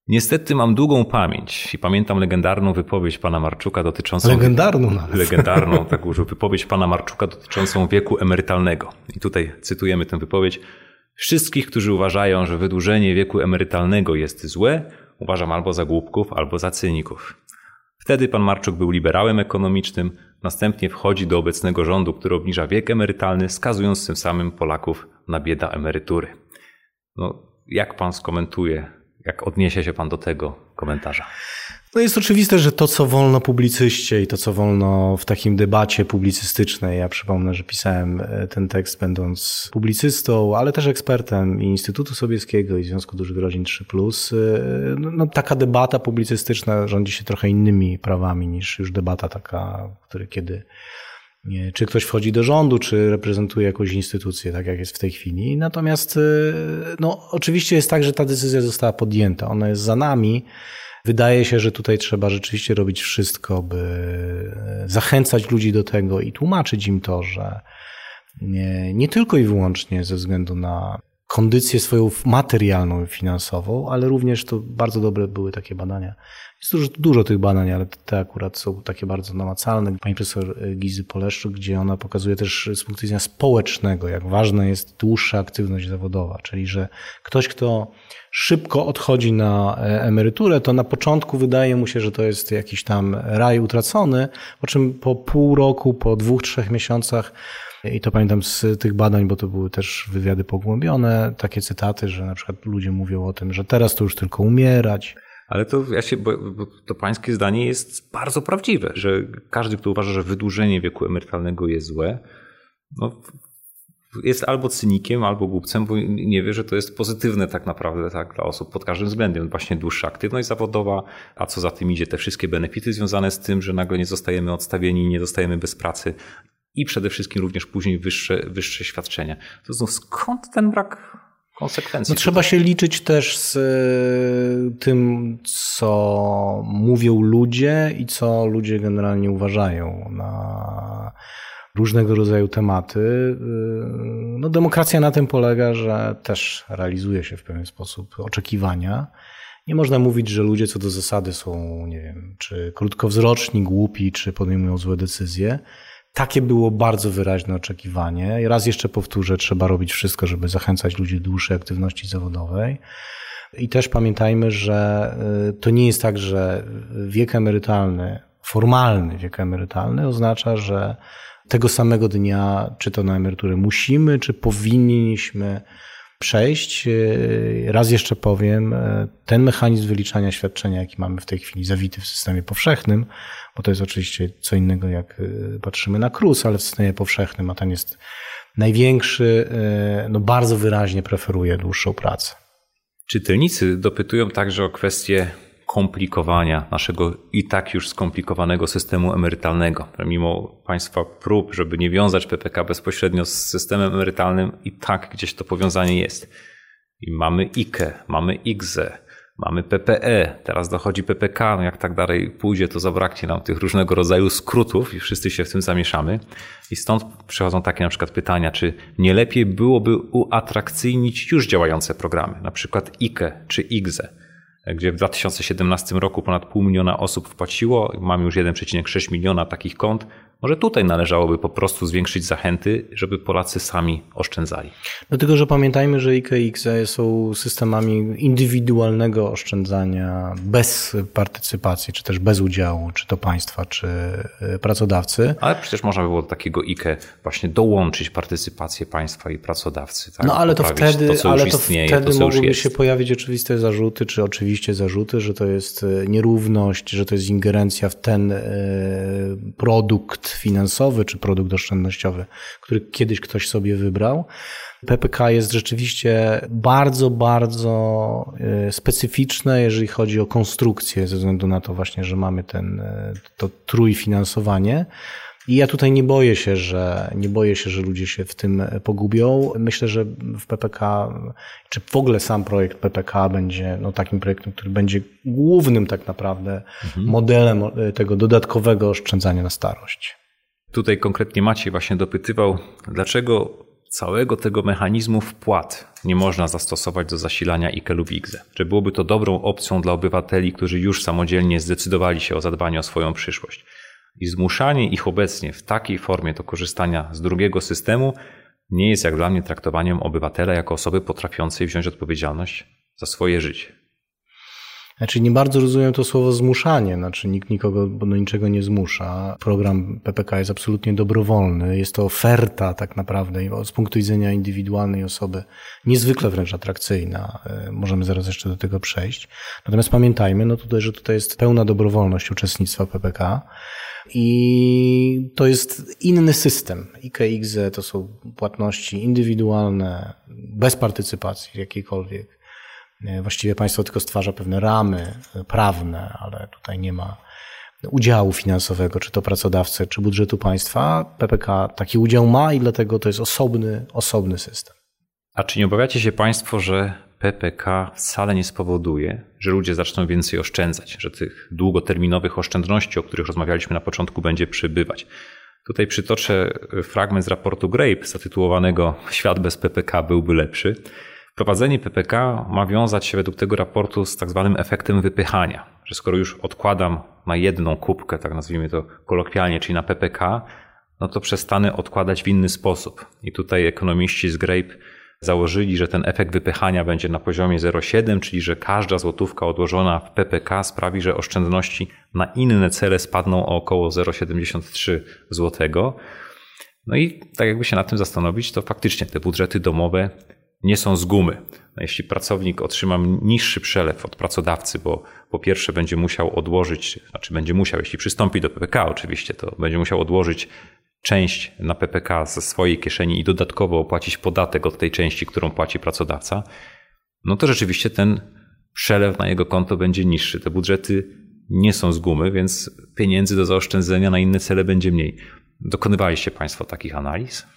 Niestety mam długą pamięć i pamiętam legendarną wypowiedź pana Marczuka dotyczącą. Legendarną nawet. Legendarną, tak użył wypowiedź pana Marczuka dotyczącą wieku emerytalnego. I tutaj cytujemy tę wypowiedź. Wszystkich, którzy uważają, że wydłużenie wieku emerytalnego jest złe, uważam albo za głupków, albo za cyników. Wtedy pan Marczuk był liberałem ekonomicznym, następnie wchodzi do obecnego rządu, który obniża wiek emerytalny, skazując tym samym Polaków na bieda emerytury. No, jak pan skomentuje jak odniesie się Pan do tego komentarza? No jest oczywiste, że to, co wolno publicyście i to, co wolno w takim debacie publicystycznej, ja przypomnę, że pisałem e, ten tekst będąc publicystą, ale też ekspertem i Instytutu Sobieskiego i Związku Dużych Rodzin 3+, e, no, no, taka debata publicystyczna rządzi się trochę innymi prawami niż już debata taka, który kiedy czy ktoś wchodzi do rządu, czy reprezentuje jakąś instytucję, tak jak jest w tej chwili. Natomiast y, no, oczywiście jest tak, że ta decyzja została podjęta. Ona jest za nami. Wydaje się, że tutaj trzeba rzeczywiście robić wszystko, by zachęcać ludzi do tego i tłumaczyć im to, że nie, nie tylko i wyłącznie ze względu na kondycję swoją materialną i finansową, ale również to bardzo dobre były takie badania jest dużo, dużo tych badań, ale te akurat są takie bardzo namacalne. Pani profesor Gizy Poleszczuk, gdzie ona pokazuje też z punktu widzenia społecznego, jak ważna jest dłuższa aktywność zawodowa, czyli że ktoś, kto szybko odchodzi na emeryturę, to na początku wydaje mu się, że to jest jakiś tam raj utracony, po czym po pół roku, po dwóch, trzech miesiącach i to pamiętam z tych badań, bo to były też wywiady pogłębione, takie cytaty, że na przykład ludzie mówią o tym, że teraz to już tylko umierać. Ale to ja się, bo, bo to pańskie zdanie jest bardzo prawdziwe, że każdy, kto uważa, że wydłużenie wieku emerytalnego jest złe, no, jest albo cynikiem, albo głupcem, bo nie wie, że to jest pozytywne tak naprawdę tak, dla osób pod każdym względem. Właśnie dłuższa aktywność zawodowa, a co za tym idzie, te wszystkie benefity związane z tym, że nagle nie zostajemy odstawieni, nie zostajemy bez pracy i przede wszystkim również później wyższe, wyższe świadczenia. To znów skąd ten brak konsekwencji. No, trzeba się liczyć też z e, tym, co mówią ludzie i co ludzie generalnie uważają na różnego rodzaju tematy. E, no, demokracja na tym polega, że też realizuje się w pewien sposób oczekiwania. Nie można mówić, że ludzie co do zasady są, nie wiem, czy krótkowzroczni, głupi, czy podejmują złe decyzje. Takie było bardzo wyraźne oczekiwanie. Raz jeszcze powtórzę, trzeba robić wszystko, żeby zachęcać ludzi do dłuższej aktywności zawodowej. I też pamiętajmy, że y, to nie jest tak, że wiek emerytalny, formalny wiek emerytalny oznacza, że tego samego dnia, czy to na emeryturę musimy, czy powinniśmy przejść. E, raz jeszcze powiem, e, ten mechanizm wyliczania świadczenia, jaki mamy w tej chwili zawity w systemie powszechnym, bo to jest oczywiście co innego, jak e, patrzymy na KRUS, ale w systemie powszechnym, a ten jest największy, no bardzo wyraźnie preferuje dłuższą pracę. Czytelnicy dopytują także o kwestię komplikowania naszego i tak już skomplikowanego systemu emerytalnego. Mimo Państwa prób, żeby nie wiązać PPK bezpośrednio z systemem emerytalnym, i tak gdzieś to powiązanie jest. I mamy IKE, mamy IGZE, mamy PPE, teraz dochodzi PPK, no jak tak dalej pójdzie, to zabraknie nam tych różnego rodzaju skrótów i wszyscy się w tym zamieszamy. I stąd przychodzą takie na przykład pytania, czy nie lepiej byłoby uatrakcyjnić już działające programy, na przykład IKE czy IGZE gdzie w 2017 roku ponad pół miliona osób wpłaciło, mamy już 1,6 miliona takich kont. Może tutaj należałoby po prostu zwiększyć zachęty, żeby Polacy sami oszczędzali. Tylko, że pamiętajmy, że IKX są systemami indywidualnego oszczędzania bez partycypacji, czy też bez udziału, czy to państwa, czy e, pracodawcy. Ale przecież można było do takiego IKE właśnie dołączyć partycypację państwa i pracodawcy. Tak? No ale to wtedy, to, ale to istnieje, wtedy to, mogłyby się pojawić oczywiste zarzuty, czy oczywiście zarzuty, że to jest e, nierówność, że to jest ingerencja w ten e, produkt finansowy czy produkt oszczędnościowy, który kiedyś ktoś sobie wybrał. PPK jest rzeczywiście bardzo, bardzo e, specyficzne, jeżeli chodzi o konstrukcję, ze względu na to właśnie, że mamy ten, e, to trójfinansowanie. I ja tutaj nie boję się, że nie boję się, że ludzie się w tym pogubią. Myślę, że w PPK, czy w ogóle sam projekt PPK będzie no, takim projektem, który będzie głównym tak naprawdę mhm. modelem tego dodatkowego oszczędzania na starość. Tutaj konkretnie Maciej właśnie dopytywał, dlaczego całego tego mechanizmu wpłat nie można zastosować do zasilania IKE lub IGZE. Że byłoby to dobrą opcją dla obywateli, którzy już samodzielnie zdecydowali się o zadbanie o swoją przyszłość. I zmuszanie ich obecnie w takiej formie do korzystania z drugiego systemu nie jest jak dla mnie traktowaniem obywatela jako osoby potrafiącej wziąć odpowiedzialność za swoje życie. Znaczy nie bardzo rozumiem to słowo zmuszanie, znaczy nikt nikogo do niczego nie zmusza. Program PPK jest absolutnie dobrowolny, jest to oferta tak naprawdę z punktu widzenia indywidualnej osoby niezwykle wręcz atrakcyjna. E, możemy zaraz jeszcze do tego przejść. Natomiast pamiętajmy, no tutaj, że tutaj jest pełna dobrowolność uczestnictwa PPK. I to jest inny system. IKX to są płatności indywidualne, bez partycypacji jakiejkolwiek. E, właściwie państwo tylko stwarza pewne ramy e, prawne, ale tutaj nie ma udziału finansowego, czy to pracodawcy, czy budżetu państwa. PPK taki udział ma i dlatego to jest osobny, osobny system. A czy nie obawiacie się Państwo, że PPK wcale nie spowoduje, że ludzie zaczną więcej oszczędzać, że tych długoterminowych oszczędności, o których rozmawialiśmy na początku, będzie przybywać? Tutaj przytoczę fragment z raportu Grape zatytułowanego Świat bez PPK byłby lepszy. Wprowadzenie PPK ma wiązać się według tego raportu z tak zwanym efektem wypychania, że skoro już odkładam na jedną kubkę, tak nazwijmy to kolokwialnie, czyli na PPK, no to przestanę odkładać w inny sposób. I tutaj ekonomiści z Grape założyli, że ten efekt wypychania będzie na poziomie 0,7, czyli że każda złotówka odłożona w PPK sprawi, że oszczędności na inne cele spadną o około 0,73 złotego. No i tak jakby się nad tym zastanowić, to faktycznie te budżety domowe nie są z gumy. Jeśli pracownik otrzyma niższy przelew od pracodawcy, bo po pierwsze będzie musiał odłożyć, znaczy będzie musiał, jeśli przystąpi do PPK oczywiście, to będzie musiał odłożyć część na PPK ze swojej kieszeni i dodatkowo opłacić podatek od tej części, którą płaci pracodawca, no to rzeczywiście ten przelew na jego konto będzie niższy. Te budżety nie są z gumy, więc pieniędzy do zaoszczędzenia na inne cele będzie mniej. Dokonywaliście Państwo takich analiz?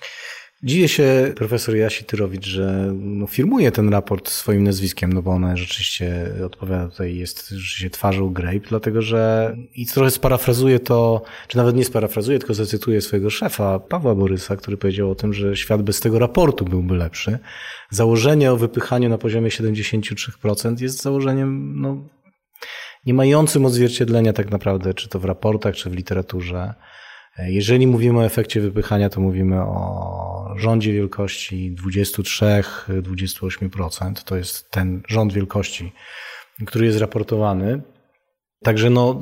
Dziwię się profesor Jasi Tyrowicz, że no, firmuje ten raport swoim nazwiskiem, no bo ona rzeczywiście odpowiada tutaj, jest rzeczywiście twarzą Grape, dlatego że i trochę sparafrazuje to, czy nawet nie sparafrazuje, tylko zacytuję swojego szefa, Pawła Borysa, który powiedział o tym, że świat bez tego raportu byłby lepszy. Założenie o wypychaniu na poziomie 73% jest założeniem no, nie mającym odzwierciedlenia tak naprawdę, czy to w raportach, czy w literaturze. Jeżeli mówimy o efekcie wypychania, to mówimy o rządzie wielkości 23-28%. To jest ten rząd wielkości, który jest raportowany. Także no,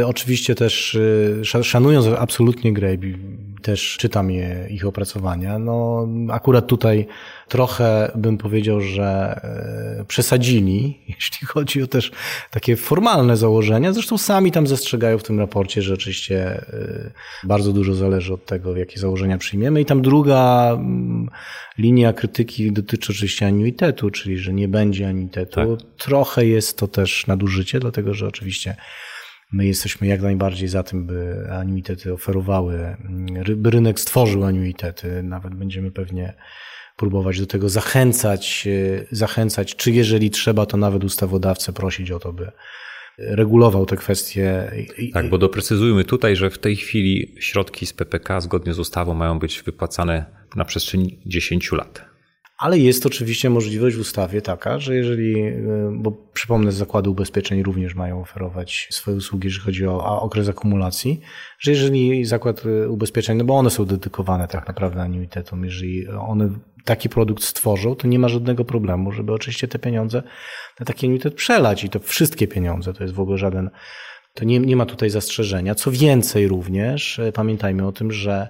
y, oczywiście też y, szanując absolutnie Grape, też czytam je, ich opracowania, no akurat tutaj trochę bym powiedział, że y, przesadzili, jeśli chodzi o też takie formalne założenia. Zresztą sami tam zastrzegają w tym raporcie, że oczywiście y, bardzo dużo zależy od tego, jakie założenia przyjmiemy. I tam druga mm, linia krytyki dotyczy oczywiście anuitetu, czyli że nie będzie anuitetu. Tak. Trochę jest to też nadużycie, dlatego że oczywiście My jesteśmy jak najbardziej za tym, by anuitety oferowały, by rynek stworzył anuitety. Nawet będziemy pewnie próbować do tego zachęcać, zachęcać, czy jeżeli trzeba, to nawet ustawodawcę prosić o to, by regulował te kwestie. Tak, bo doprecyzujmy tutaj, że w tej chwili środki z PPK zgodnie z ustawą mają być wypłacane na przestrzeni 10 lat. Ale jest oczywiście możliwość w ustawie taka, że jeżeli, e, bo przypomnę, zakłady ubezpieczeń również mają oferować swoje usługi, jeżeli chodzi o okres akumulacji, że jeżeli zakład e, ubezpieczeń, no bo one są dedykowane tak naprawdę annuitetom, jeżeli one taki produkt stworzą, to nie ma żadnego problemu, żeby oczywiście te pieniądze na taki annuitet przelać i to wszystkie pieniądze, to jest w ogóle żaden, to nie, nie ma tutaj zastrzeżenia. Co więcej również, e, pamiętajmy o tym, że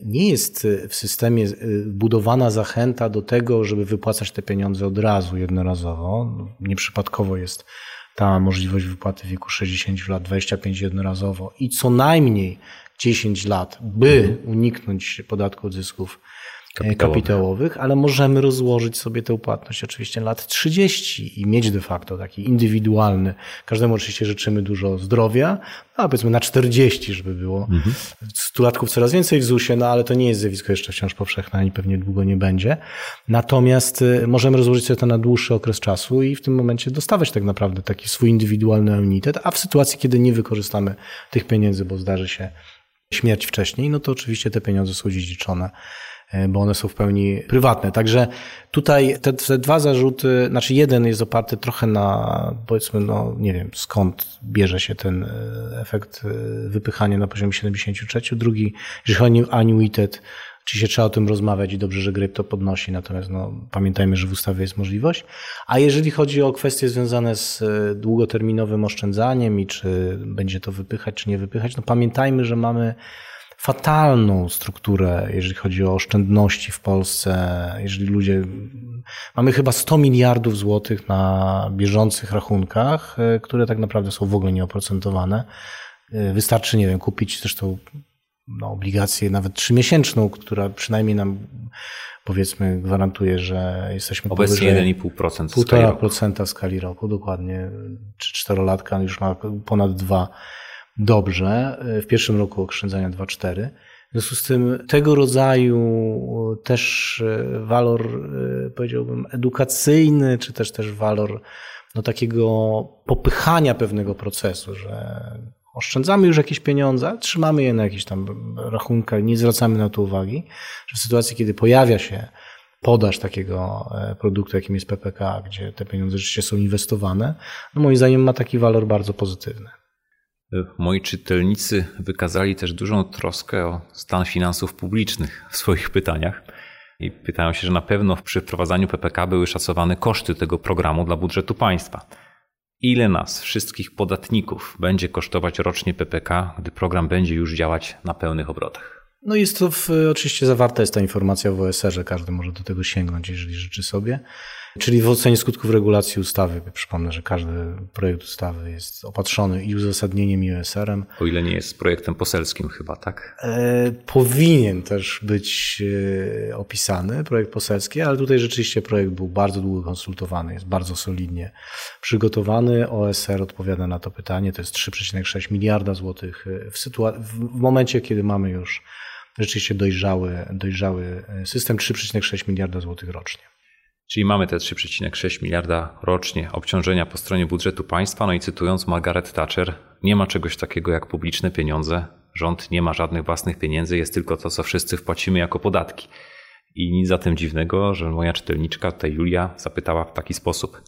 nie jest w systemie budowana zachęta do tego, żeby wypłacać te pieniądze od razu, jednorazowo. Nieprzypadkowo jest ta możliwość wypłaty w wieku 60 lat, 25 jednorazowo i co najmniej 10 lat, by uniknąć podatku od zysków kapitałowych. kapitałowych, ale możemy rozłożyć sobie tę płatność oczywiście na lat 30 i mieć de facto taki indywidualny. Każdemu oczywiście życzymy dużo zdrowia, a powiedzmy na 40, żeby było. Mhm. Stulatków coraz więcej w ZUS-ie, no ale to nie jest zjawisko jeszcze wciąż powszechne, ani pewnie długo nie będzie. Natomiast y, możemy rozłożyć sobie to na dłuższy okres czasu i w tym momencie dostawać tak naprawdę taki swój indywidualny unitet, a w sytuacji, kiedy nie wykorzystamy tych pieniędzy, bo zdarzy się śmierć wcześniej, no to oczywiście te pieniądze są dziedziczone E, bo one są w pełni prywatne. Także tutaj te, te, dwa zarzuty, znaczy jeden jest oparty trochę na, powiedzmy, no nie wiem skąd bierze się ten e, efekt e, wypychania na poziomie 73, drugi, jeżeli chodzi o annuitet, Oczywiście trzeba o tym rozmawiać i dobrze, że Gryp to podnosi, natomiast no, pamiętajmy, że w ustawie jest możliwość. A jeżeli chodzi o kwestie związane z długoterminowym oszczędzaniem i czy będzie to wypychać, czy nie wypychać, no pamiętajmy, że mamy fatalną strukturę, jeżeli chodzi o oszczędności w Polsce. Jeżeli ludzie. Mamy chyba 100 miliardów złotych na bieżących rachunkach, e, które tak naprawdę są w ogóle nieoprocentowane. E, wystarczy, nie wiem, kupić zresztą no, obligację nawet trzymiesięczną, która przynajmniej nam powiedzmy gwarantuje, że jesteśmy Obecnie 1,5% w skali roku. 1,5% w skali roku, dokładnie. Czy czterolatka już ma ponad 2 dobrze. W pierwszym roku oszczędzania 2,4. W związku z tym tego rodzaju też e, walor, e, powiedziałbym, edukacyjny, czy też też walor no, takiego popychania pewnego procesu, że oszczędzamy już jakieś pieniądze, trzymamy je na jakichś tam rachunkach, nie zwracamy na to uwagi, że w sytuacji, kiedy pojawia się podaż takiego e, produktu, jakim jest PPK, gdzie te pieniądze rzeczywiście są inwestowane, no moim zdaniem ma taki walor bardzo pozytywny. Moi czytelnicy wykazali też dużą troskę o stan finansów publicznych w swoich pytaniach i pytają się, że na pewno przy wprowadzaniu PPK były szacowane koszty tego programu dla budżetu państwa. Ile nas, wszystkich podatników, będzie kosztować rocznie PPK, gdy program będzie już działać na pełnych obrotach? No jest to w, oczywiście zawarta jest ta informacja w OSR-ze, każdy może do tego sięgnąć, jeżeli życzy sobie. Czyli w ocenie skutków regulacji ustawy, przypomnę, że każdy projekt ustawy jest opatrzony i uzasadnieniem, i OSR-em. O ile nie jest projektem poselskim chyba, tak? E, powinien też być e, opisany projekt poselski, ale tutaj rzeczywiście projekt był bardzo długo konsultowany, jest bardzo solidnie przygotowany. OSR odpowiada na to pytanie, to jest 3,6 miliarda złotych w, sytuacji, w momencie, kiedy mamy już rzeczywiście dojrzały, dojrzały system 3,6 miliarda złotych rocznie. Czyli mamy te 3,6 miliarda rocznie obciążenia po stronie budżetu państwa. No i cytując Margaret Thatcher, nie ma czegoś takiego jak publiczne pieniądze. Rząd nie ma żadnych własnych pieniędzy, jest tylko to, co wszyscy wpłacimy jako podatki. I nic za tym dziwnego, że moja czytelniczka, tutaj Julia, zapytała w taki sposób: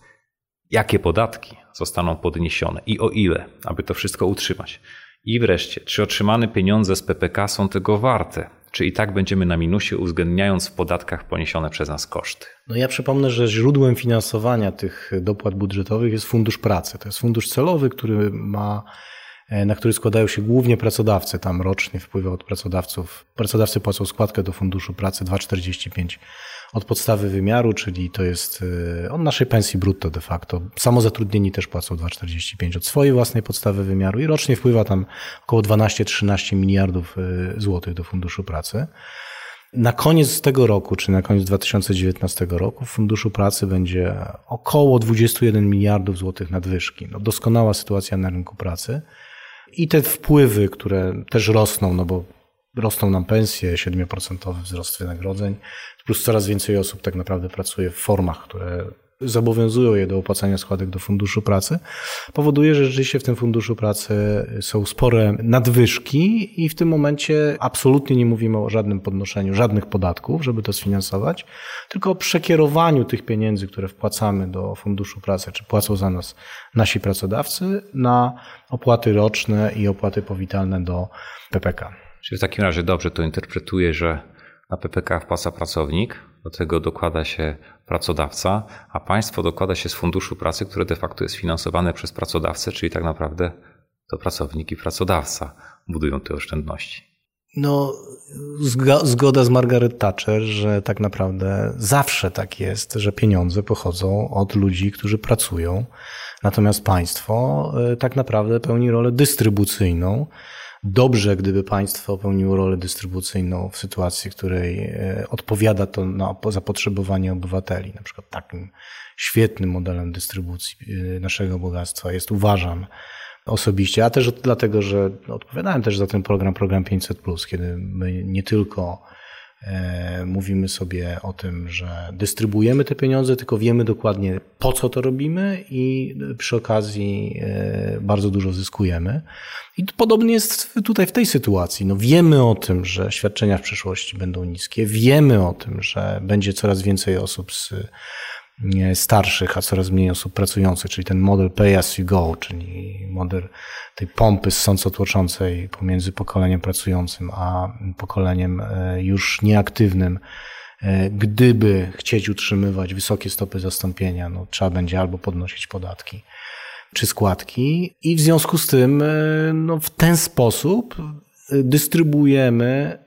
jakie podatki zostaną podniesione i o ile, aby to wszystko utrzymać? I wreszcie, czy otrzymane pieniądze z PPK są tego warte? Czy i tak będziemy na minusie, uwzględniając w podatkach poniesione przez nas koszty? No ja przypomnę, że źródłem finansowania tych dopłat budżetowych jest Fundusz Pracy. To jest fundusz celowy, który ma e, na który składają się głównie pracodawcy. Tam rocznie wpływa od pracodawców. Pracodawcy płacą składkę do Funduszu Pracy 2,45 od podstawy wymiaru, czyli to jest e, od naszej pensji brutto de facto. Samozatrudnieni też płacą 2,45 od swojej własnej podstawy wymiaru i rocznie wpływa tam około 12-13 miliardów e, złotych do Funduszu Pracy. Na koniec tego roku, czy na koniec 2019 roku w Funduszu Pracy będzie około 21 miliardów złotych nadwyżki. No, doskonała sytuacja na rynku pracy. I te wpływy, które też rosną, no bo rosną nam pensje, 7% wzrost wynagrodzeń, plus coraz więcej osób tak naprawdę pracuje w formach, które zobowiązują je do opłacania składek do Funduszu Pracy, powoduje, że rzeczywiście w tym Funduszu Pracy są spore nadwyżki i w tym momencie absolutnie nie mówimy o żadnym podnoszeniu żadnych podatków, żeby to sfinansować, tylko o przekierowaniu tych pieniędzy, które wpłacamy do Funduszu Pracy, czy płacą za nas nasi pracodawcy, na opłaty roczne i opłaty powitalne do PPK. Czyli w takim razie dobrze to interpretuję, że na PPK wpłaca pracownik, do tego dokłada się pracodawca, a państwo dokłada się z funduszu pracy, które de facto jest finansowane przez pracodawcę, czyli tak naprawdę to pracownik i pracodawca budują te oszczędności. No, zgoda z Margaret Thatcher, że tak naprawdę zawsze tak jest, że pieniądze pochodzą od ludzi, którzy pracują. Natomiast państwo y, tak naprawdę pełni rolę dystrybucyjną dobrze, gdyby państwo pełniło rolę dystrybucyjną w sytuacji, w której e, odpowiada to na zapotrzebowanie obywateli. Na przykład takim świetnym modelem dystrybucji e, naszego bogactwa jest, uważam, osobiście, a też dlatego, że odpowiadałem też za ten program, program 500+, kiedy my nie tylko mówimy sobie o tym, że dystrybuujemy te pieniądze, tylko wiemy dokładnie po co to robimy i przy okazji e, bardzo dużo zyskujemy. I podobnie jest tutaj w tej sytuacji. No wiemy o tym, że świadczenia w przyszłości będą niskie, wiemy o tym, że będzie coraz więcej osób z starszych, a coraz mniej osób pracujących, czyli ten model pay as you go, czyli model tej pompy sącotłoczącej pomiędzy pokoleniem pracującym a pokoleniem e, już nieaktywnym. E, gdyby chcieć utrzymywać wysokie stopy zastąpienia, no, trzeba będzie albo podnosić podatki czy składki i w związku z tym e, no, w ten sposób dystrybuujemy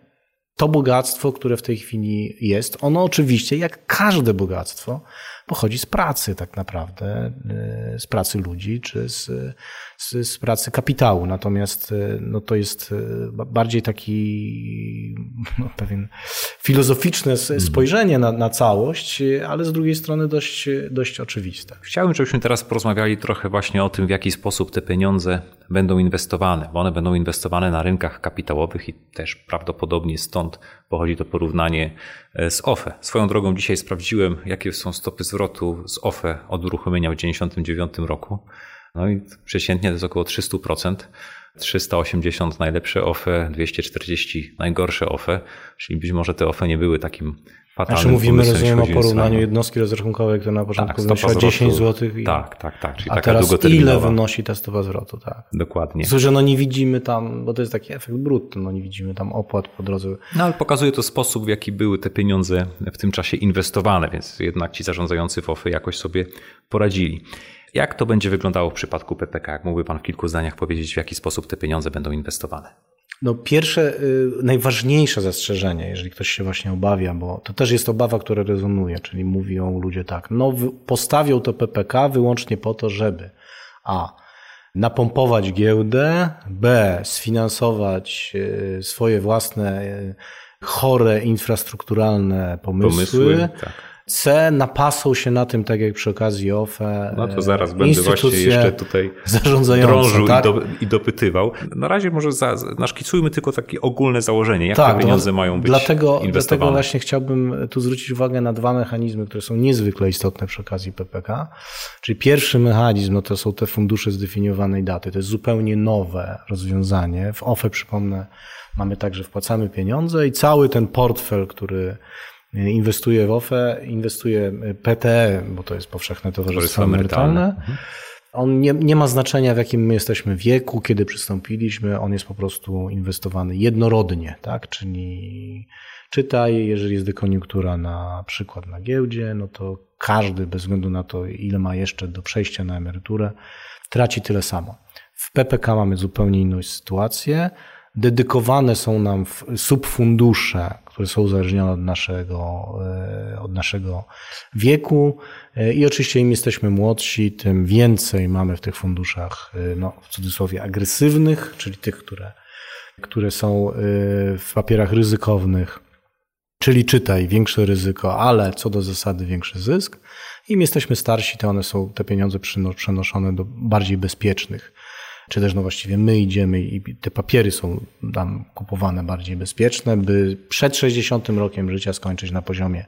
to bogactwo, które w tej chwili jest. Ono oczywiście, jak każde bogactwo, pochodzi z pracy tak naprawdę, y, z pracy ludzi czy z, z, z pracy kapitału. Natomiast y, no, to jest y, bardziej taki no, pewien filozoficzne mhm. spojrzenie na, na całość, ale z drugiej strony dość, dość oczywiste. Chciałbym, żebyśmy teraz porozmawiali trochę właśnie o tym, w jaki sposób te pieniądze będą inwestowane, bo one będą inwestowane na rynkach kapitałowych i też prawdopodobnie stąd pochodzi to porównanie e, z OFE. Swoją drogą dzisiaj sprawdziłem, jakie są stopy zwrotu z OFE od uruchomienia w 1999 roku. No i przeciętnie to jest około 300%. 380 najlepsze OFE, 240 najgorsze OFE, czyli być może te OFE nie były takim fatalnym Znaczy mówimy, rozumiem, o porównaniu jednostki rozrachunkowej, która na początku tak, wynosiła 10 zł. I... Tak, tak, tak. Czyli a taka teraz ile wynosi ta stopa zwrotu, tak. Dokładnie. Słuchaj, że no nie widzimy tam, bo to jest taki efekt brutto, no nie widzimy tam opłat po drodze. No ale pokazuje to sposób, w jaki były te pieniądze w tym czasie inwestowane, więc jednak ci zarządzający WOFy jakoś sobie poradzili. Jak to będzie wyglądało w przypadku PPK? Jak mógłby Pan w kilku zdaniach powiedzieć, w jaki sposób te pieniądze będą inwestowane? No pierwsze, y, najważniejsze zastrzeżenie, jeżeli ktoś się właśnie obawia, bo to też jest obawa, która rezonuje, czyli mówią ludzie tak, no postawią to PPK wyłącznie po to, żeby a napompować giełdę, b sfinansować y, swoje własne y, chore infrastrukturalne pomysły, pomysły tak C napasą się na tym, tak jak przy okazji OFE. No to zaraz będę właśnie jeszcze tutaj drążył tak? i, do, i, dopytywał. Na razie może za, naszkicujmy tylko takie ogólne założenie, jak tak, te pieniądze no, mają być dlatego, inwestowane. Dlatego właśnie chciałbym tu zwrócić uwagę na dwa mechanizmy, które są niezwykle istotne przy okazji PPK. Czyli pierwszy mechanizm no to są te fundusze zdefiniowanej daty. To jest zupełnie nowe rozwiązanie. W OFE, przypomnę, mamy także wpłacamy pieniądze i cały ten portfel, który inwestuje w OFE, inwestuje PTE, bo to jest powszechne towarzystwo emerytalne. Mhm. On nie, nie ma znaczenia, w jakim my jesteśmy wieku, kiedy przystąpiliśmy, on jest po prostu inwestowany jednorodnie, tak? Czyli czytaj, jeżeli jest dekoniunktura na przykład na giełdzie, no to każdy, bez względu na to, ile ma jeszcze do przejścia na emeryturę, traci tyle samo. W PPK mamy zupełnie inną sytuację. Dedykowane są nam subfundusze, które są uzależnione od naszego, e, od naszego wieku. E, I oczywiście im jesteśmy młodsi, tym więcej mamy w tych funduszach, e, no, w cudzysłowie, agresywnych, czyli tych, które, które są w papierach ryzykownych, czyli czytaj, większe ryzyko, ale co do zasady większy zysk. Im jesteśmy starsi, to one są, te pieniądze przenoszone do bardziej bezpiecznych czy też no właściwie my idziemy i te papiery są tam kupowane bardziej bezpieczne, by przed 60 rokiem życia skończyć na poziomie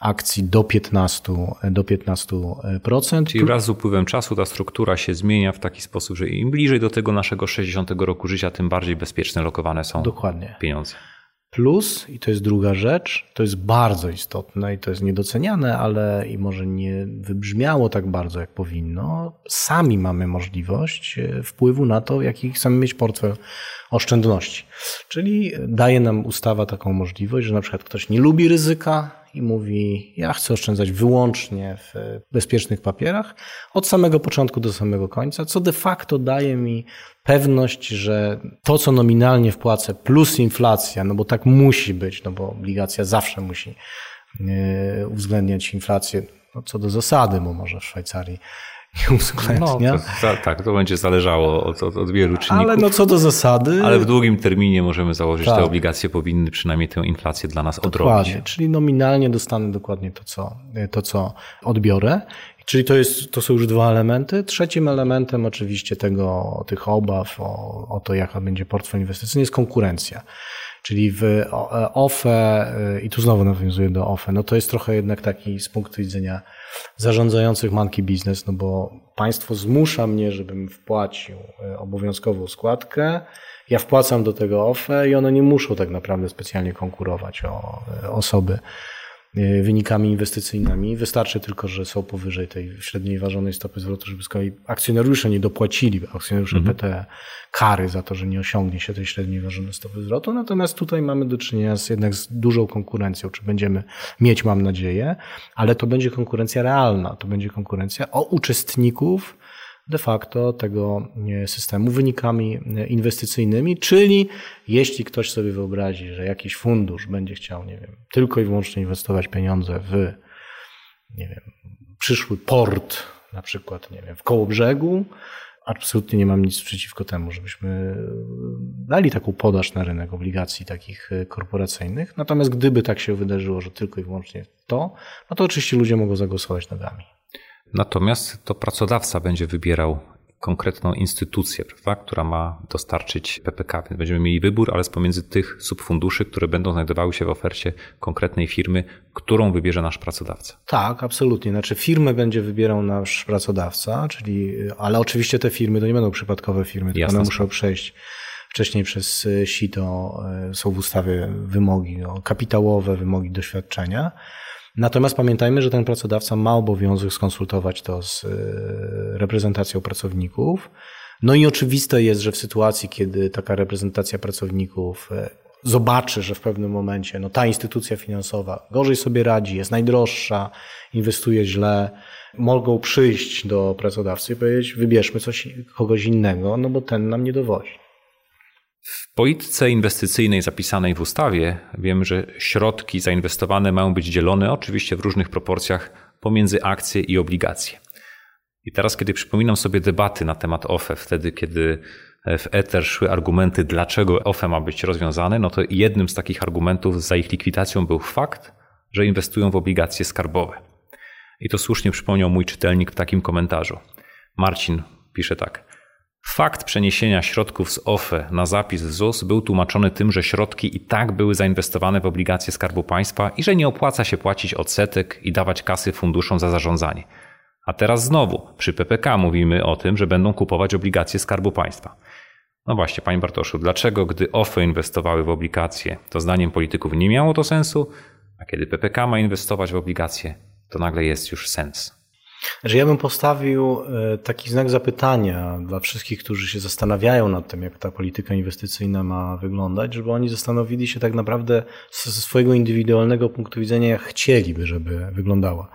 akcji do 15, do 15%. Czyli wraz z upływem czasu ta struktura się zmienia w taki sposób, że im bliżej do tego naszego 60 roku życia, tym bardziej bezpieczne lokowane są Dokładnie. pieniądze. Plus, i to jest druga rzecz, to jest bardzo istotne i to jest niedoceniane, ale i może nie wybrzmiało tak bardzo, jak powinno. Sami mamy możliwość e, wpływu na to, jaki chcemy mieć portfel oszczędności. Czyli daje nam ustawa taką możliwość, że na przykład ktoś nie lubi ryzyka, i mówi: Ja chcę oszczędzać wyłącznie w bezpiecznych papierach od samego początku do samego końca, co de facto daje mi pewność, że to, co nominalnie wpłacę, plus inflacja, no bo tak musi być, no bo obligacja zawsze musi e, uwzględniać inflację, no co do zasady, bo może w Szwajcarii nie uwzględnia. No, to, tak, to będzie zależało od, od, od, wielu czynników. Ale no co do zasady. Ale w długim terminie możemy założyć, tak. że te obligacje powinny przynajmniej tę inflację dla nas odrobić. Dokładnie, czyli nominalnie dostanę dokładnie to, co, to, co odbiorę. Czyli to, jest, to są już dwa elementy. Trzecim elementem oczywiście tego, tych obaw o, o to, jaka będzie portfel inwestycyjny jest konkurencja. Czyli w OFE, i tu znowu nawiązuję do OFE, no to jest trochę jednak taki z punktu widzenia zarządzających monkey biznes, no bo państwo zmusza mnie, żebym wpłacił e, obowiązkową składkę, ja wpłacam do tego OFE i one nie muszą tak naprawdę specjalnie konkurować o e, osoby. E, wynikami inwestycyjnymi. Wystarczy tylko, że są powyżej tej średniej ważonej stopy zwrotu, żeby z kolei akcjonariusze nie dopłacili, akcjonariusze mhm. PTE, kary za to, że nie osiągnie się tej średniej ważonej stopy zwrotu. Natomiast tutaj mamy do czynienia z, jednak z dużą konkurencją, czy będziemy mieć, mam nadzieję, ale to będzie konkurencja realna, to będzie konkurencja o uczestników de facto tego systemu wynikami inwestycyjnymi, czyli jeśli ktoś sobie wyobrazi, że jakiś fundusz będzie chciał, nie wiem, tylko i wyłącznie inwestować pieniądze w, nie wiem, przyszły port, na przykład, nie wiem, w koło brzegu, absolutnie nie mam nic przeciwko temu, żebyśmy dali taką podaż na rynek obligacji takich korporacyjnych. Natomiast gdyby tak się wydarzyło, że tylko i wyłącznie to, no to oczywiście ludzie mogą zagłosować nogami. Natomiast to pracodawca będzie wybierał konkretną instytucję, prawda, która ma dostarczyć PPK. Więc będziemy mieli wybór, ale z pomiędzy tych subfunduszy, które będą znajdowały się w ofercie konkretnej firmy, którą wybierze nasz pracodawca. Tak, absolutnie. Znaczy firmę będzie wybierał nasz pracodawca, czyli, ale oczywiście te firmy to nie będą przypadkowe firmy, tylko one muszą przejść wcześniej przez sito, e, są w ustawie wymogi no, kapitałowe, wymogi doświadczenia. Natomiast pamiętajmy, że ten pracodawca ma obowiązek skonsultować to z e, reprezentacją pracowników. No i oczywiste jest, że w sytuacji, kiedy taka reprezentacja pracowników e, zobaczy, że w pewnym momencie no, ta instytucja finansowa gorzej sobie radzi, jest najdroższa, inwestuje źle, mogą przyjść do pracodawcy i powiedzieć: wybierzmy coś, kogoś innego, no bo ten nam nie dowozi. W polityce inwestycyjnej zapisanej w ustawie wiemy, że środki zainwestowane mają być dzielone oczywiście w różnych proporcjach pomiędzy akcje i obligacje. I teraz, kiedy przypominam sobie debaty na temat OFE, wtedy kiedy w eter szły argumenty, dlaczego OFE ma być rozwiązane, no to jednym z takich argumentów za ich likwidacją był fakt, że inwestują w obligacje skarbowe. I to słusznie przypomniał mój czytelnik w takim komentarzu. Marcin pisze tak. Fakt przeniesienia środków z OFE na zapis ZUS był tłumaczony tym, że środki i tak były zainwestowane w obligacje Skarbu Państwa i że nie opłaca się płacić odsetek i dawać kasy funduszom za zarządzanie. A teraz znowu przy PPK mówimy o tym, że będą kupować obligacje Skarbu Państwa. No właśnie, Panie Bartoszu, dlaczego gdy OFE inwestowały w obligacje, to zdaniem polityków nie miało to sensu, a kiedy PPK ma inwestować w obligacje, to nagle jest już sens? Że ja bym postawił e, taki znak zapytania dla wszystkich, którzy się zastanawiają nad tym, jak ta polityka inwestycyjna ma wyglądać, żeby oni zastanowili się tak naprawdę ze swojego indywidualnego punktu widzenia, jak chcieliby, żeby wyglądała.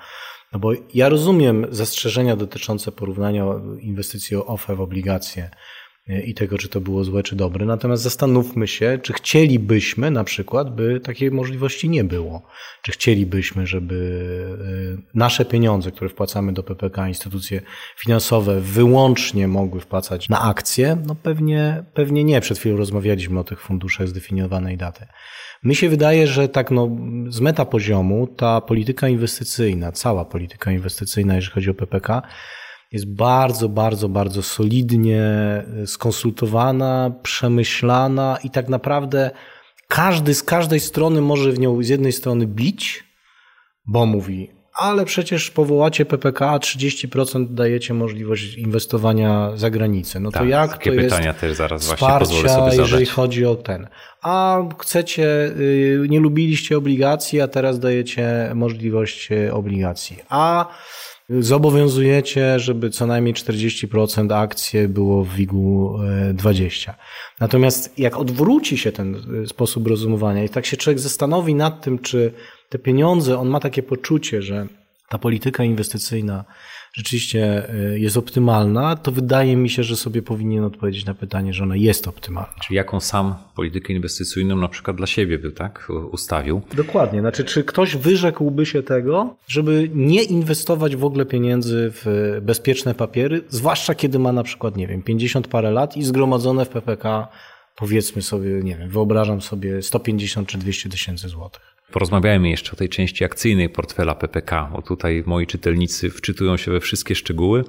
No bo ja rozumiem zastrzeżenia dotyczące porównania inwestycji OFE w obligacje i tego, czy to było złe, czy dobre. Natomiast zastanówmy się, czy chcielibyśmy na przykład, by takiej możliwości nie było. Czy chcielibyśmy, żeby y, nasze pieniądze, które wpłacamy do PPK, instytucje finansowe, wyłącznie mogły wpłacać na akcje? No pewnie, pewnie nie. Przed chwilą rozmawialiśmy o tych funduszach zdefiniowanej daty. Mi się wydaje, że tak no, z meta poziomu ta polityka inwestycyjna, cała polityka inwestycyjna, jeżeli chodzi o PPK, jest bardzo, bardzo, bardzo solidnie e, skonsultowana, przemyślana i tak naprawdę każdy z każdej strony może w nią z jednej strony bić, bo mówi, ale przecież powołacie PPK, a 30% dajecie możliwość inwestowania za granicę. No to tak, jak takie to jest pytania też zaraz właśnie pozwolę sobie zadać. jeżeli chodzi o ten. A chcecie, y, nie lubiliście obligacji, a teraz dajecie możliwość y, obligacji. A zobowiązujecie, żeby co najmniej 40% akcji było w WIG-u 20. E, Natomiast jak odwróci się ten e, sposób rozumowania i tak się człowiek zastanowi nad tym, czy te pieniądze, on ma takie poczucie, że ta polityka inwestycyjna rzeczywiście e, jest optymalna, to wydaje mi się, że sobie powinien odpowiedzieć na pytanie, że ona jest optymalna. Czyli jaką sam politykę inwestycyjną na przykład dla siebie by tak ustawił? Dokładnie. Znaczy, czy ktoś wyrzekłby się tego, żeby nie inwestować w ogóle pieniędzy w bezpieczne papiery, zwłaszcza kiedy ma na przykład, nie wiem, 50 parę lat i zgromadzone w PPK powiedzmy sobie, nie wiem, wyobrażam sobie 150 czy 200 tysięcy złotych. Porozmawiajmy jeszcze o tej części akcyjnej portfela PPK, bo tutaj moi czytelnicy wczytują się we wszystkie szczegóły.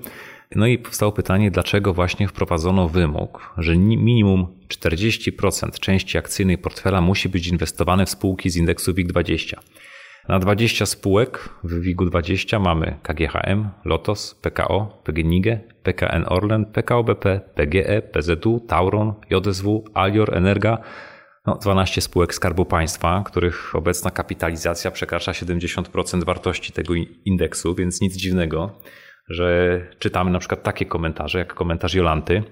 No i powstało pytanie, dlaczego właśnie wprowadzono wymóg, że minimum 40% części akcyjnej portfela musi być inwestowane w spółki z indeksu WIG20. Na 20 spółek w WIG-20 mamy KGHM, Lotos, PKO, PGNiG, PKN Orlen, PKO BP, PGE, PZU, Tauron, JSW, Alior, Energa, no, 12 spółek Skarbu Państwa, których obecna kapitalizacja przekracza 70% wartości tego indeksu, więc nic dziwnego, że czytamy na przykład takie komentarze, jak komentarz Jolanty.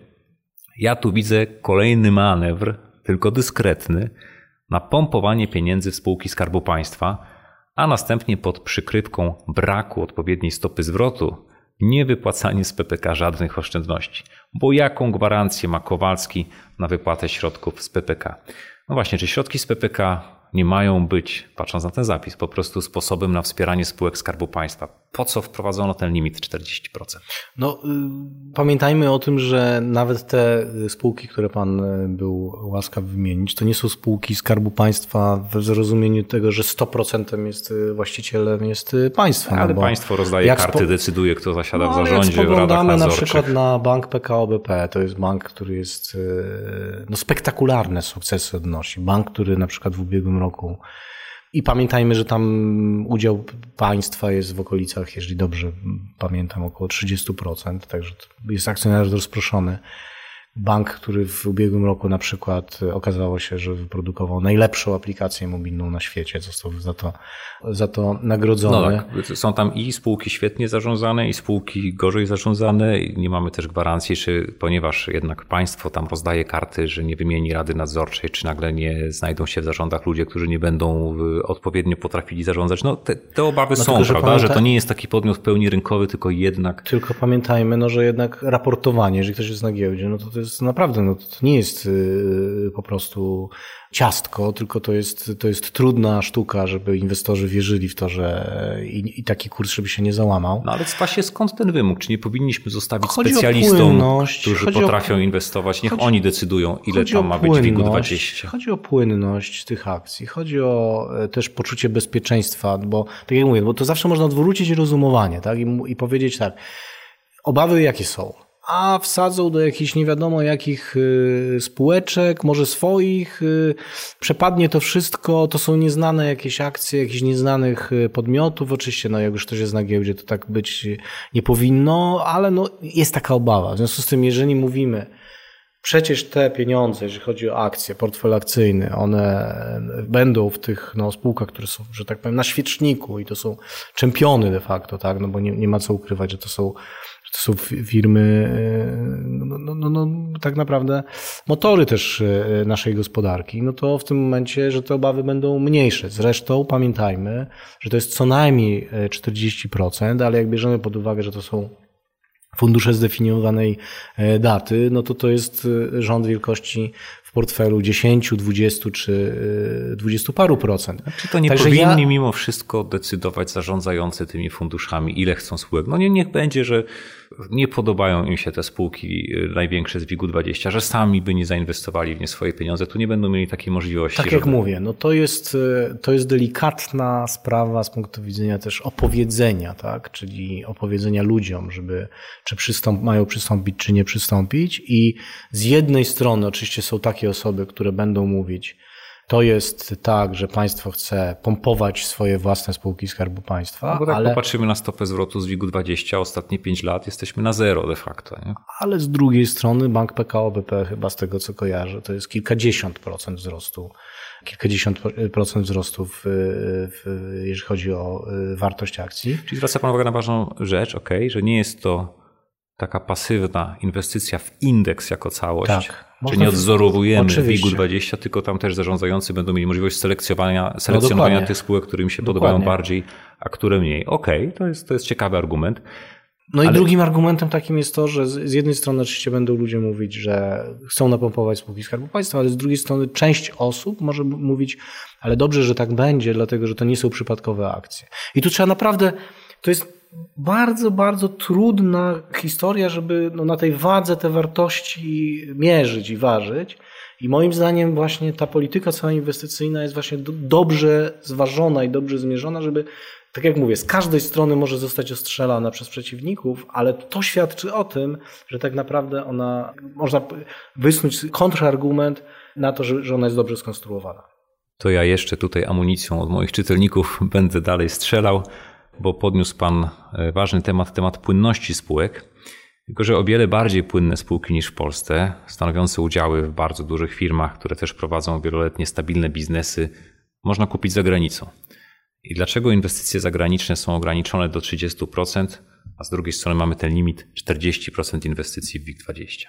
Ja tu widzę kolejny manewr, tylko dyskretny, na pompowanie pieniędzy w spółki Skarbu Państwa, a następnie pod przykrywką braku odpowiedniej stopy zwrotu nie wypłacanie z PPK żadnych oszczędności. Bo jaką gwarancję ma Kowalski na wypłatę środków z PPK? No właśnie, czy środki z PPK nie mają być, patrząc na ten zapis, po prostu sposobem na wspieranie spółek Skarbu Państwa. Po co wprowadzono ten limit 40%? No, y, pamiętajmy o tym, że nawet te spółki, które Pan y, był łaskaw wymienić, to nie są spółki Skarbu Państwa w zrozumieniu tego, że 100% jest y, właścicielem jest państwa. No Ale no państwo rozdaje karty, spo... decyduje, kto zasiada no, w zarządzie, w radach na przykład na bank PKO BP, to jest bank, który jest no, spektakularne sukcesy odnosi. Bank, który na przykład w ubiegłym roku roku. I pamiętajmy, że tam udział państwa jest w okolicach, jeżeli dobrze pamiętam, około 30%, także jest akcjonariat rozproszony bank, który w ubiegłym roku na przykład okazało się, że wyprodukował najlepszą aplikację mobilną na świecie, został za to, za to nagrodzony. No tak. Są tam i spółki świetnie zarządzane, i spółki gorzej zarządzane. Nie mamy też gwarancji, czy ponieważ jednak państwo tam rozdaje karty, że nie wymieni rady nadzorczej, czy nagle nie znajdą się w zarządach ludzie, którzy nie będą odpowiednio potrafili zarządzać. No te, te obawy no są, tylko, że prawda? Pamięta... Że to nie jest taki podmiot w pełni rynkowy, tylko jednak. Tylko pamiętajmy, no, że jednak raportowanie, jeżeli ktoś jest na giełdzie, no to to jest naprawdę, no to nie jest y, po prostu ciastko, tylko to jest, to jest trudna sztuka, żeby inwestorzy wierzyli w to, że i, i taki kurs, żeby się nie załamał. No ale właśnie skąd ten wymóg? Czy nie powinniśmy zostawić chodzi specjalistom, którzy potrafią o, inwestować? Niech chodzi, oni decydują, ile tam ma być WIG-20. Chodzi o płynność tych akcji, chodzi o e, też poczucie bezpieczeństwa, bo tak jak mówię, bo to zawsze można odwrócić rozumowanie tak? I, i powiedzieć tak, obawy jakie są? A wsadzą do jakichś nie wiadomo jakich y, spółeczek, może swoich, y, przepadnie to wszystko, to są nieznane jakieś akcje jakichś nieznanych y, podmiotów, oczywiście no jak już ktoś jest na giełdzie, to tak być nie powinno, ale no jest taka obawa. W związku z tym, jeżeli mówimy, Przecież te pieniądze, jeżeli chodzi o akcje, portfel akcyjny, one będą w tych no, spółkach, które są, że tak powiem, na świeczniku i to są czempiony de facto, tak? No bo nie, nie ma co ukrywać, że to są to są firmy, e, no, no, no, no, tak naprawdę motory też e, naszej gospodarki, no to w tym momencie, że te obawy będą mniejsze. Zresztą pamiętajmy, że to jest co najmniej 40%, e, ale jak bierzemy pod uwagę, że to są fundusze zdefiniowanej daty, no to to jest rząd wielkości portfelu 10, 20 czy 20 paru procent. Czy to nie Także powinni ja... mimo wszystko decydować zarządzający tymi funduszami, ile chcą spółek? No nie, niech będzie, że nie podobają im się te spółki y, największe z WIG-20, że sami by nie zainwestowali w nie swoje pieniądze, tu nie będą mieli takiej możliwości. Tak żeby... jak mówię, no to jest, y, to jest delikatna sprawa z punktu widzenia też opowiedzenia, tak? czyli opowiedzenia ludziom, żeby czy przystąp, mają przystąpić, czy nie przystąpić i z jednej strony oczywiście są takie osoby, które będą mówić, to jest tak, że państwo chce pompować swoje własne spółki Skarbu Państwa. No bo tak ale... popatrzymy na stopę zwrotu z WIG-u 20, ostatnie 5 lat jesteśmy na zero de facto. Nie? Ale z drugiej strony Bank PKO BP chyba z tego co kojarzę, to jest kilkadziesiąt procent wzrostu kilkadziesiąt procent wzrostu, w, w, jeżeli chodzi o y, wartość akcji. Czyli zwraca Pan uwagę na ważną rzecz, ok, że nie jest to taka pasywna inwestycja w indeks jako całość. Tak. Czyli nie odzorowujemy WIG-20, tylko tam też zarządzający będą mieli możliwość selekcjonowania, selekcjonowania no tych spółek, które im się dokładnie. podobają bardziej, a które mniej. Okej, okay, to, jest, to jest ciekawy argument. No ale... i drugim argumentem takim jest to, że z jednej strony oczywiście będą ludzie mówić, że chcą napompować spółki Skarbu Państwa, ale z drugiej strony część osób może mówić, ale dobrze, że tak będzie, dlatego że to nie są przypadkowe akcje. I tu trzeba naprawdę, to jest bardzo, bardzo trudna historia, żeby no, na tej wadze te wartości mierzyć i ważyć. I moim zdaniem właśnie ta polityka cała inwestycyjna jest właśnie dobrze zważona i dobrze zmierzona, żeby, tak jak mówię, z każdej strony może zostać ostrzelana przez przeciwników, ale to świadczy o tym, że tak naprawdę ona, można wysnuć kontrargument na to, że, że ona jest dobrze skonstruowana. To ja jeszcze tutaj amunicją od moich czytelników będę dalej strzelał bo podniósł Pan e, ważny temat, temat płynności spółek. Tylko, że o wiele bardziej płynne spółki niż w Polsce, stanowiące udziały w bardzo dużych firmach, które też prowadzą wieloletnie stabilne biznesy, można kupić za granicą. I dlaczego inwestycje zagraniczne są ograniczone do 30%, a z drugiej strony mamy ten limit 40% inwestycji w WIG20?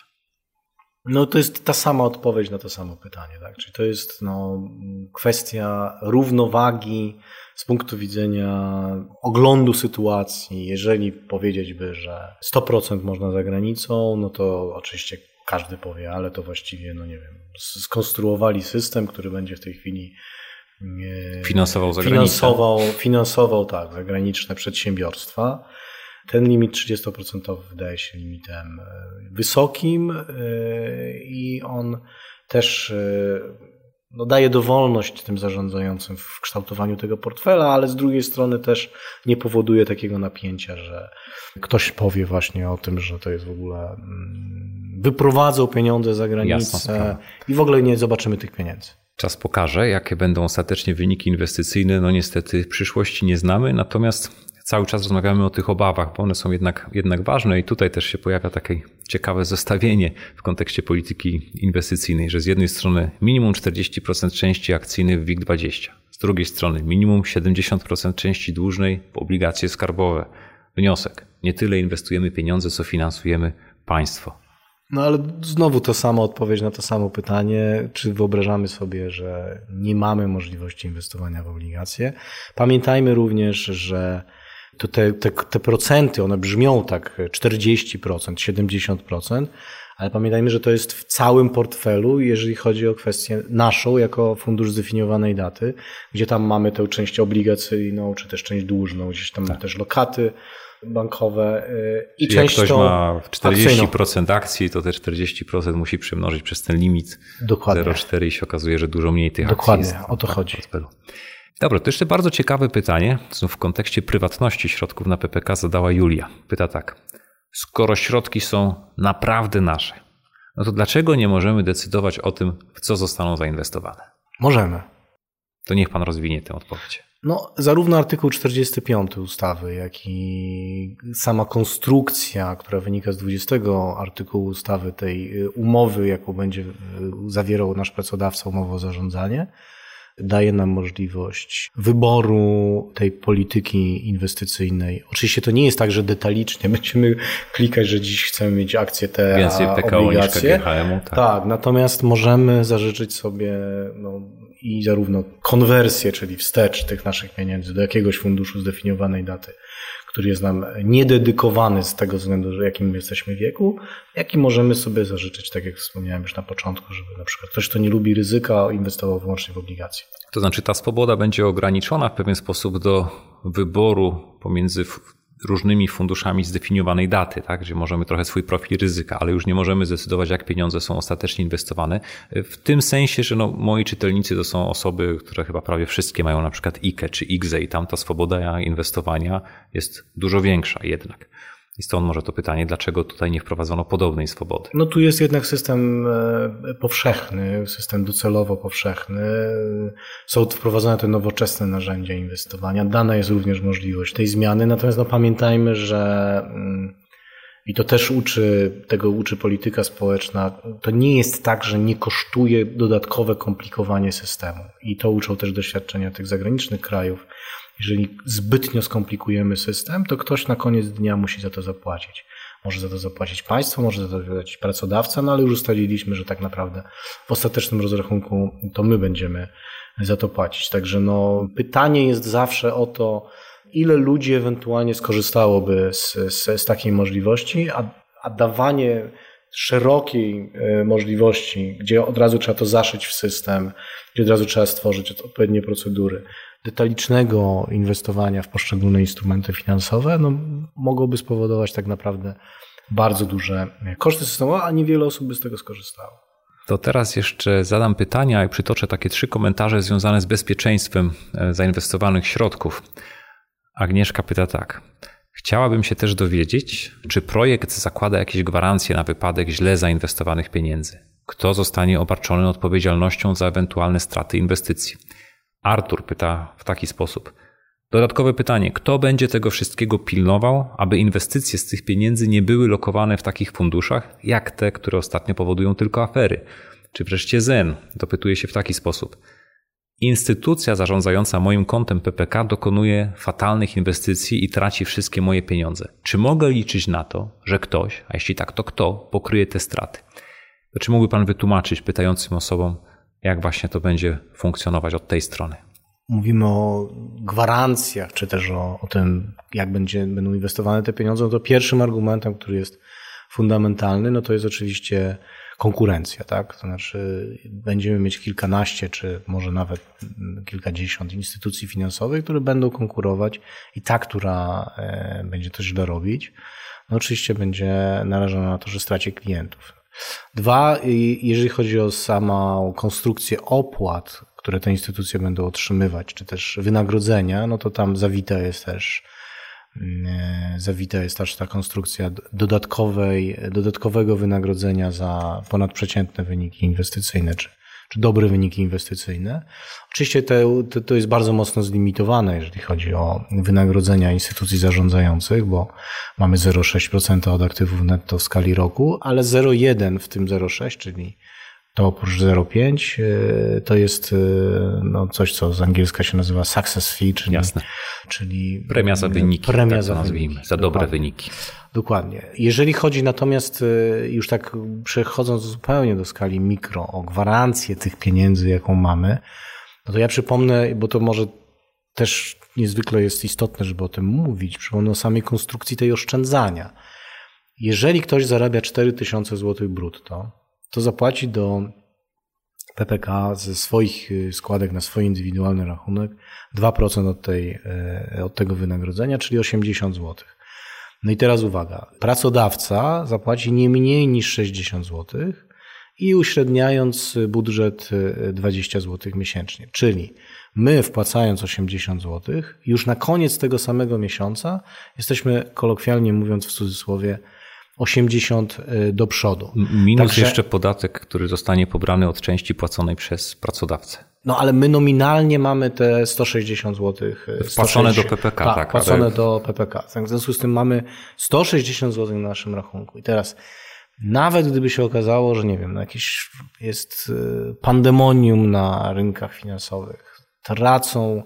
No to jest ta sama odpowiedź na to samo pytanie. Tak? Czyli to jest no, kwestia równowagi z punktu widzenia oglądu sytuacji, jeżeli powiedzieć by, że 100% można za granicą, no to oczywiście każdy powie, ale to właściwie, no nie wiem, skonstruowali system, który będzie w tej chwili finansował finansował, finansował tak, zagraniczne przedsiębiorstwa. Ten limit 30% wydaje się limitem e, wysokim e, i on też e, no, daje dowolność tym zarządzającym w kształtowaniu tego portfela, ale z drugiej strony też nie powoduje takiego napięcia, że ktoś powie właśnie o tym, że to jest w ogóle mm, wyprowadzą pieniądze za granicę i w ogóle nie zobaczymy tych pieniędzy. Czas pokaże, jakie będą ostatecznie wyniki inwestycyjne. No niestety w przyszłości nie znamy, natomiast cały czas rozmawiamy o tych obawach, bo one są jednak, jednak ważne i tutaj też się pojawia takie ciekawe zestawienie w kontekście polityki inwestycyjnej, że z jednej strony minimum 40% części akcyjnych w WIG20, z drugiej strony minimum 70% części dłużnej w obligacje skarbowe. Wniosek. Nie tyle inwestujemy pieniądze, co finansujemy państwo. No ale znowu to samo odpowiedź na to samo pytanie, czy wyobrażamy sobie, że nie mamy możliwości inwestowania w obligacje. Pamiętajmy również, że to te, te, te procenty, one brzmią tak 40%, 70%, ale pamiętajmy, że to jest w całym portfelu, jeżeli chodzi o kwestię naszą, jako fundusz zdefiniowanej daty, gdzie tam mamy tę część obligacyjną, czy też część dłużną, gdzieś tam tak. też lokaty bankowe y, i Czyli część jak ktoś ma 40% akcyjną. akcji, to te 40% musi przemnożyć przez ten limit Dokładnie. 0,4 i się okazuje, że dużo mniej tych Dokładnie, akcji. Dokładnie, o to chodzi. Dobra, to jeszcze bardzo ciekawe pytanie, w kontekście prywatności środków na PPK zadała Julia. Pyta tak. Skoro środki są naprawdę nasze, no to dlaczego nie możemy decydować o tym, w co zostaną zainwestowane? Możemy. To niech pan rozwinie tę odpowiedź. No, zarówno artykuł 45 ustawy, jak i sama konstrukcja, która wynika z 20 artykułu ustawy, tej umowy, jaką będzie zawierał nasz pracodawca, umowę o zarządzanie, daje nam możliwość wyboru tej polityki inwestycyjnej. Oczywiście to nie jest tak, że detalicznie będziemy klikać, że dziś chcemy mieć akcje te Więcej PKO obligacje. niż KGHM-u. Tak. tak, natomiast możemy zażyczyć sobie no, i zarówno konwersję, czyli wstecz tych naszych pieniędzy do jakiegoś funduszu zdefiniowanej daty, który jest nam niededykowany z tego względu, że jakim jesteśmy wieku, jaki możemy sobie zażyczyć, tak jak wspomniałem już na początku, żeby na przykład ktoś, kto nie lubi ryzyka, inwestował wyłącznie w obligacje. To znaczy ta swoboda będzie ograniczona w pewien sposób do wyboru pomiędzy różnymi funduszami zdefiniowanej daty, tak, gdzie możemy trochę swój profil ryzyka, ale już nie możemy zdecydować, jak pieniądze są ostatecznie inwestowane. W tym sensie, że no, moi czytelnicy to są osoby, które chyba prawie wszystkie mają na przykład IKE czy IGZE i tam ta swoboda inwestowania jest dużo większa jednak. I stąd może to pytanie, dlaczego tutaj nie wprowadzono podobnej swobody? No tu jest jednak system e, powszechny, system docelowo powszechny. Są wprowadzone te nowoczesne narzędzia inwestowania. Dana jest również możliwość tej zmiany, natomiast no pamiętajmy, że mm, i to też uczy, tego uczy polityka społeczna. To nie jest tak, że nie kosztuje dodatkowe komplikowanie systemu. I to uczą też doświadczenia tych zagranicznych krajów jeżeli zbytnio skomplikujemy system, to ktoś na koniec dnia musi za to zapłacić. Może za to zapłacić państwo, może za to zapłacić pracodawca, no ale już ustaliliśmy, że tak naprawdę w ostatecznym rozrachunku to my będziemy za to płacić. Także no, pytanie jest zawsze o to, ile ludzi ewentualnie skorzystałoby z, z, z takiej możliwości, a, a dawanie szerokiej e, możliwości, gdzie od razu trzeba to zaszyć w system, gdzie od razu trzeba stworzyć odpowiednie procedury, detalicznego inwestowania w poszczególne instrumenty finansowe, no, mogłoby spowodować tak naprawdę bardzo duże koszty systemowe, a niewiele osób by z tego skorzystało. To teraz jeszcze zadam pytania i przytoczę takie trzy komentarze związane z bezpieczeństwem e, zainwestowanych środków. Agnieszka pyta tak. Chciałabym się też dowiedzieć, czy projekt zakłada jakieś gwarancje na wypadek źle zainwestowanych pieniędzy. Kto zostanie obarczony odpowiedzialnością za ewentualne straty inwestycji? Artur pyta w taki sposób. Dodatkowe pytanie: kto będzie tego wszystkiego pilnował, aby inwestycje z tych pieniędzy nie były lokowane w takich funduszach, jak te, które ostatnio powodują tylko afery? Czy wreszcie ZEN dopytuje się w taki sposób. Instytucja zarządzająca moim kontem PPK dokonuje fatalnych inwestycji i traci wszystkie moje pieniądze. Czy mogę liczyć na to, że ktoś, a jeśli tak, to kto, pokryje te straty? Czy mógłby Pan wytłumaczyć pytającym osobom, jak właśnie to będzie funkcjonować od tej strony? Mówimy o gwarancjach, czy też o, o tym, jak będzie, będą inwestowane te pieniądze, no to pierwszym argumentem, który jest fundamentalny, no to jest oczywiście konkurencja, tak? To znaczy będziemy mieć kilkanaście, czy może nawet kilkadziesiąt instytucji finansowych, które będą konkurować i ta, która e, będzie to źle robić, no oczywiście będzie narażona na to, że straci klientów. Dwa, jeżeli chodzi o samą konstrukcję opłat, które te instytucje będą otrzymywać, czy też wynagrodzenia, no to tam zawita jest też mm, zawita jest też ta konstrukcja dodatkowej, dodatkowego wynagrodzenia za ponadprzeciętne wyniki inwestycyjne, czy czy dobre wyniki inwestycyjne. Oczywiście to, to jest bardzo mocno zlimitowane, jeżeli chodzi o wynagrodzenia instytucji zarządzających, bo mamy 0,6% od aktywów netto w skali roku, ale 0,1 w tym 0,6, czyli to oprócz 0,5 e, to jest e, no, coś, co z angielska się nazywa success fee, czyli, Jasne. czyli premia za wyniki. Premia tak za, wyniki. za dobre Dokładnie. wyniki. Dokładnie. Jeżeli chodzi natomiast, e, już tak przechodząc zupełnie do skali mikro, o gwarancję tych pieniędzy, jaką mamy, no to ja przypomnę, bo to może też niezwykle jest istotne, żeby o tym mówić, przypomnę o samej konstrukcji tej oszczędzania. Jeżeli ktoś zarabia 4000 zł brutto, to zapłaci do PPK ze swoich y, składek na swój indywidualny rachunek 2% od, tej, y, od tego wynagrodzenia, czyli 80 zł. No i teraz uwaga, pracodawca zapłaci nie mniej niż 60 zł i uśredniając budżet 20 y, zł miesięcznie. Czyli my wpłacając 80 zł, już na koniec tego samego miesiąca jesteśmy kolokwialnie mówiąc w cudzysłowie 80 y, do przodu. Minus Także, jeszcze podatek, który zostanie pobrany od części płaconej przez pracodawcę. No ale my nominalnie mamy te 160 zł. Wpłacone do PPK, tak. tak wpłacone ale... do PPK. W związku z tym mamy 160 zł na naszym rachunku. I teraz nawet gdyby się okazało, że nie wiem, no jakieś jest y, pandemonium na rynkach finansowych, tracą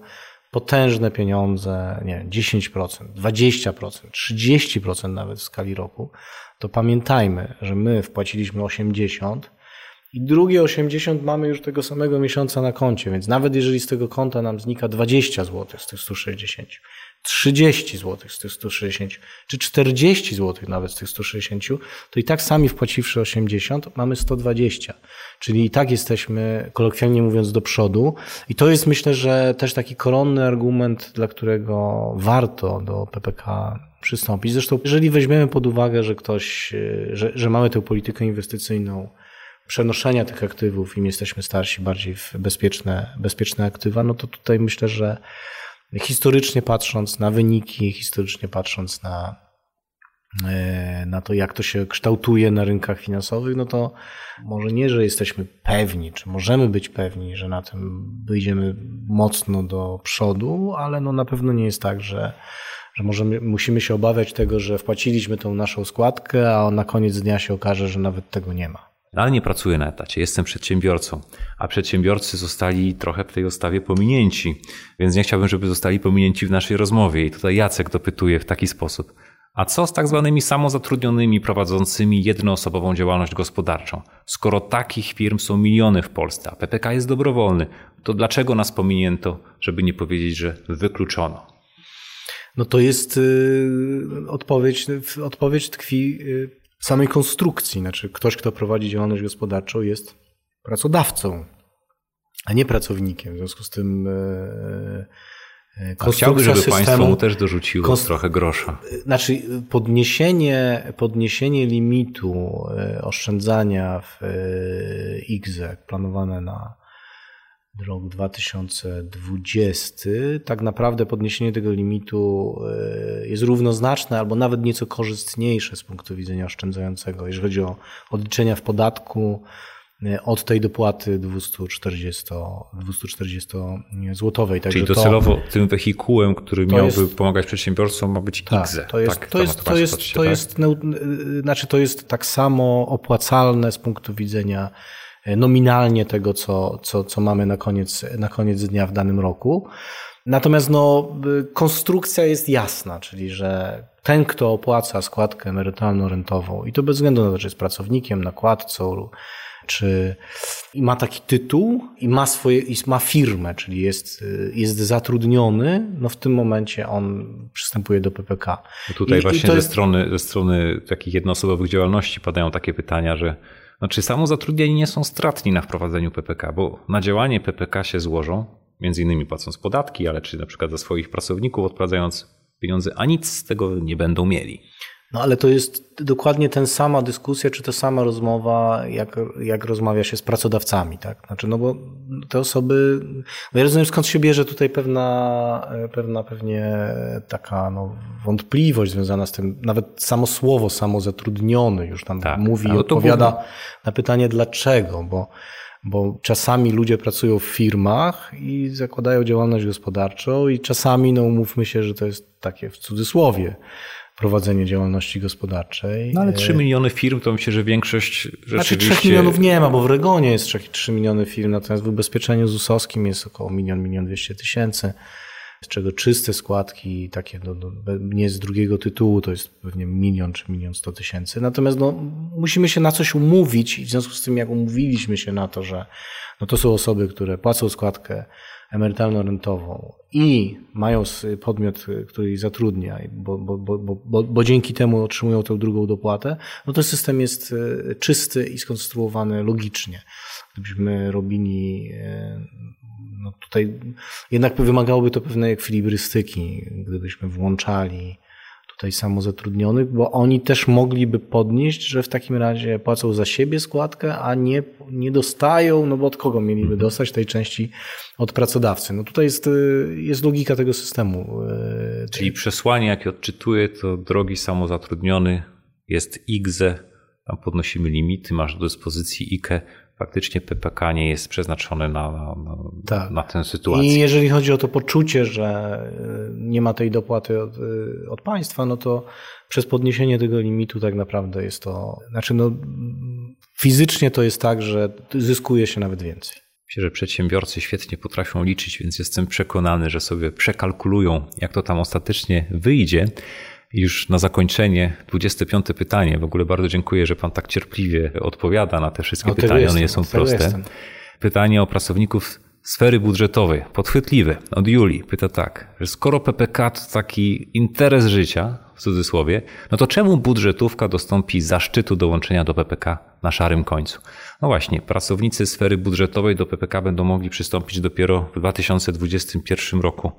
potężne pieniądze, nie 10%, 20%, 30% nawet w skali roku, to pamiętajmy, że my wpłaciliśmy 80 i drugie 80 mamy już tego samego miesiąca na koncie, więc nawet jeżeli z tego konta nam znika 20 zł z tych 160, 30 zł z tych 160, czy 40 zł nawet z tych 160, to i tak sami wpłaciwszy 80, mamy 120. Czyli i tak jesteśmy, kolokwialnie mówiąc, do przodu. I to jest myślę, że też taki koronny argument, dla którego warto do PPK przystąpić. Zresztą, jeżeli weźmiemy pod uwagę, że ktoś, że, że mamy tę politykę inwestycyjną, przenoszenia tych aktywów, im jesteśmy starsi, bardziej w bezpieczne, bezpieczne aktywa, no to tutaj myślę, że historycznie patrząc na wyniki, historycznie patrząc na, e, na to, jak to się kształtuje na rynkach finansowych, no to może nie, że jesteśmy pewni, czy możemy być pewni, że na tym wyjdziemy mocno do przodu, ale no na pewno nie jest tak, że, że możemy, musimy się obawiać tego, że wpłaciliśmy tą naszą składkę, a na koniec dnia się okaże, że nawet tego nie ma. Ale nie pracuję na etacie, jestem przedsiębiorcą, a przedsiębiorcy zostali trochę w tej ustawie pominięci, więc nie chciałbym, żeby zostali pominięci w naszej rozmowie. I tutaj Jacek dopytuje w taki sposób. A co z tak zwanymi samozatrudnionymi prowadzącymi jednoosobową działalność gospodarczą? Skoro takich firm są miliony w Polsce, a PPK jest dobrowolny, to dlaczego nas pominięto, żeby nie powiedzieć, że wykluczono? No to jest y, odpowiedź, odpowiedź tkwi y, samej konstrukcji. Znaczy, ktoś, kto prowadzi działalność gospodarczą, jest pracodawcą, a nie pracownikiem. W związku z tym. E, e Chciałby, żeby systemu, państwo mu też dorzuciło trochę grosza. Znaczy, podniesienie, podniesienie limitu e, oszczędzania w IGZE planowane na rok 2020, tak naprawdę podniesienie tego limitu e, jest równoznaczne albo nawet nieco korzystniejsze z punktu widzenia oszczędzającego, jeżeli chodzi o odliczenia w podatku e, od tej dopłaty 240, 240 złotowej. Także Czyli docelowo to, tym wehikułem, który miałby jest, pomagać przedsiębiorcom ma być tak, IGZE. To jest, tak, to jest, to jest, to jest, to jest, znaczy to jest tak samo opłacalne z punktu widzenia E, nominalnie tego, co, co, co mamy na koniec, na koniec dnia w danym roku. Natomiast no, konstrukcja jest jasna, czyli że ten, kto opłaca składkę emerytalno-rentową i to bez względu na to, czy jest pracownikiem, nakładcą, czy ma taki tytuł i ma swoje, i ma firmę, czyli jest, jest zatrudniony, no w tym momencie on przystępuje do PPK. No tutaj I, właśnie i ze, jest... strony, ze strony takich jednoosobowych działalności padają takie pytania, że znaczy samozatrudnieni nie są stratni na wprowadzeniu PPK, bo na działanie PPK się złożą, między innymi płacąc podatki, ale czy na przykład za swoich pracowników odprowadzając pieniądze, a nic z tego nie będą mieli. No ale to jest dokładnie ten sama dyskusja, czy ta sama rozmowa, jak, jak rozmawia się z pracodawcami, tak? Znaczy, no bo te osoby, no ja rozumiem skąd się bierze tutaj pewna, pewna pewnie taka no, wątpliwość związana z tym, nawet samo słowo samozatrudniony już tam tak, mówi i odpowiada było... na pytanie dlaczego, bo bo czasami ludzie pracują w firmach i zakładają działalność gospodarczą i czasami, no umówmy się, że to jest takie w cudzysłowie, prowadzenie działalności gospodarczej. No ale 3 miliony firm to myślę, że większość rzeczywiście... Znaczy 3 milionów nie ma, bo w Regonie jest 3 miliony firm, natomiast w ubezpieczeniu ZUS-owskim jest około milion, milion dwieście tysięcy, z czego czyste składki, takie no, no, nie z drugiego tytułu, to jest pewnie milion czy milion sto tysięcy. Natomiast no, musimy się na coś umówić i w związku z tym, jak umówiliśmy się na to, że no, to są osoby, które płacą składkę emerytalno-rentową i mają podmiot, który ich zatrudnia, bo, bo, bo, bo, dzięki temu otrzymują tę drugą dopłatę, no to system jest e, czysty i skonstruowany logicznie. Gdybyśmy robili, e, no tutaj jednak wymagałoby to pewnej ekwilibrystyki, gdybyśmy włączali tutaj samozatrudnionych, bo oni też mogliby podnieść, że w takim razie płacą za siebie składkę, a nie, nie dostają, no bo od kogo mieliby mhm. dostać tej części od pracodawcy. No tutaj jest, y, jest logika tego systemu. Y, Czyli przesłanie, jakie odczytuję, to drogi samozatrudniony jest IGZE, tam podnosimy limity, masz do dyspozycji IKE, faktycznie PPK nie jest przeznaczony na, na, tak. na tę sytuację. I jeżeli chodzi o to poczucie, że y, nie ma tej dopłaty od, y, od państwa, no to przez podniesienie tego limitu tak naprawdę jest to, znaczy no fizycznie to jest tak, że zyskuje się nawet więcej. Myślę, że przedsiębiorcy świetnie potrafią liczyć, więc jestem przekonany, że sobie przekalkulują, jak to tam ostatecznie wyjdzie. Już na zakończenie, 25 pytanie. W ogóle bardzo dziękuję, że Pan tak cierpliwie odpowiada na te wszystkie pytania. One nie są proste. Pytanie o pracowników sfery budżetowej, podchwytliwe, od Julii, pyta tak, że skoro PPK to taki interes życia, w cudzysłowie, no to czemu budżetówka dostąpi zaszczytu dołączenia do PPK na szarym końcu? No właśnie, pracownicy sfery budżetowej do PPK będą mogli przystąpić dopiero w 2021 roku.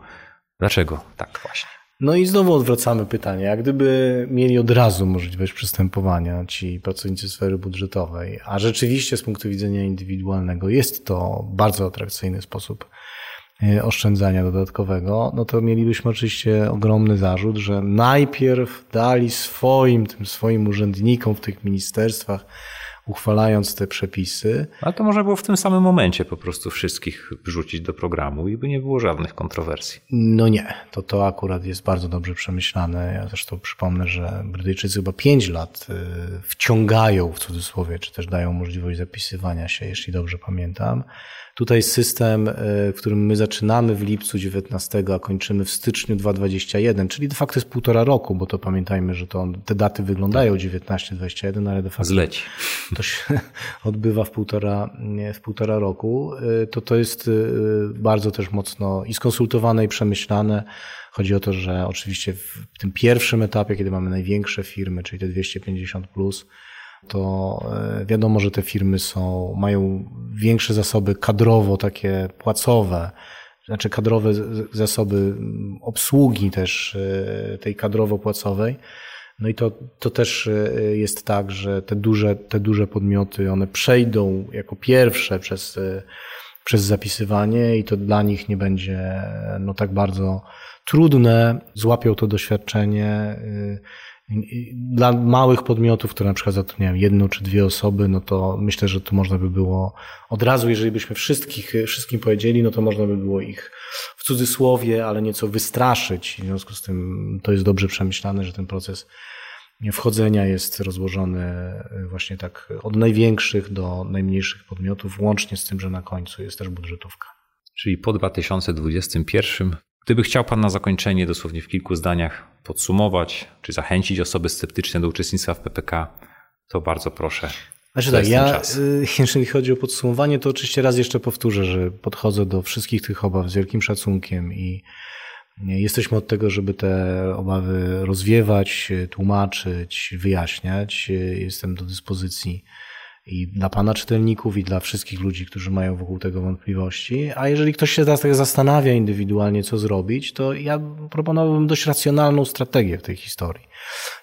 Dlaczego tak właśnie? No i znowu odwracamy pytanie, jak gdyby mieli od razu możliwość przystępowania ci pracownicy sfery budżetowej, a rzeczywiście z punktu widzenia indywidualnego jest to bardzo atrakcyjny sposób e, oszczędzania dodatkowego, no to mielibyśmy oczywiście ogromny zarzut, że najpierw dali swoim, tym swoim urzędnikom w tych ministerstwach uchwalając te przepisy. Ale to można było w tym samym momencie po prostu wszystkich wrzucić do programu i by nie było żadnych kontrowersji. No nie, to to akurat jest bardzo dobrze przemyślane. Ja zresztą przypomnę, że Brytyjczycy chyba 5 lat y, wciągają w cudzysłowie, czy też dają możliwość zapisywania się, jeśli dobrze pamiętam. Tutaj system, e, w którym my zaczynamy w lipcu 19, a kończymy w styczniu 2021, czyli de facto jest półtora roku, bo to pamiętajmy, że to te daty wyglądają 19-21, ale de facto Zleci. to się odbywa w półtora, w półtora roku. E, to to jest e, bardzo też mocno i skonsultowane i przemyślane. Chodzi o to, że oczywiście w tym pierwszym etapie, kiedy mamy największe firmy, czyli te 250 plus, to e, wiadomo, że te firmy są, mają większe zasoby kadrowo, takie płacowe, znaczy kadrowe zasoby obsługi też e, tej kadrowo-płacowej. No i to, to też e, jest tak, że te duże, te duże podmioty, one przejdą jako pierwsze przez, przez zapisywanie i to dla nich nie będzie no, tak bardzo trudne, złapią to doświadczenie dla małych podmiotów, które na przykład zatrudniają jedną czy dwie osoby, no to myślę, że tu można by było od razu, jeżeli byśmy wszystkich, wszystkim powiedzieli, no to można by było ich w cudzysłowie, ale nieco wystraszyć. W związku z tym to jest dobrze przemyślane, że ten proces wchodzenia jest rozłożony właśnie tak od największych do najmniejszych podmiotów, łącznie z tym, że na końcu jest też budżetówka. Czyli po 2021 Gdyby chciał Pan na zakończenie, dosłownie w kilku zdaniach, podsumować, czy zachęcić osoby sceptyczne do uczestnictwa w PPK, to bardzo proszę. Znaczy tak, ja. Y, jeżeli chodzi o podsumowanie, to oczywiście raz jeszcze powtórzę, że podchodzę do wszystkich tych obaw z wielkim szacunkiem i jesteśmy od tego, żeby te obawy rozwiewać, tłumaczyć, wyjaśniać. Jestem do dyspozycji i dla Pana czytelników, i dla wszystkich ludzi, którzy mają wokół tego wątpliwości. A jeżeli ktoś się teraz tak zastanawia indywidualnie, co zrobić, to ja proponowałbym dość racjonalną strategię w tej historii.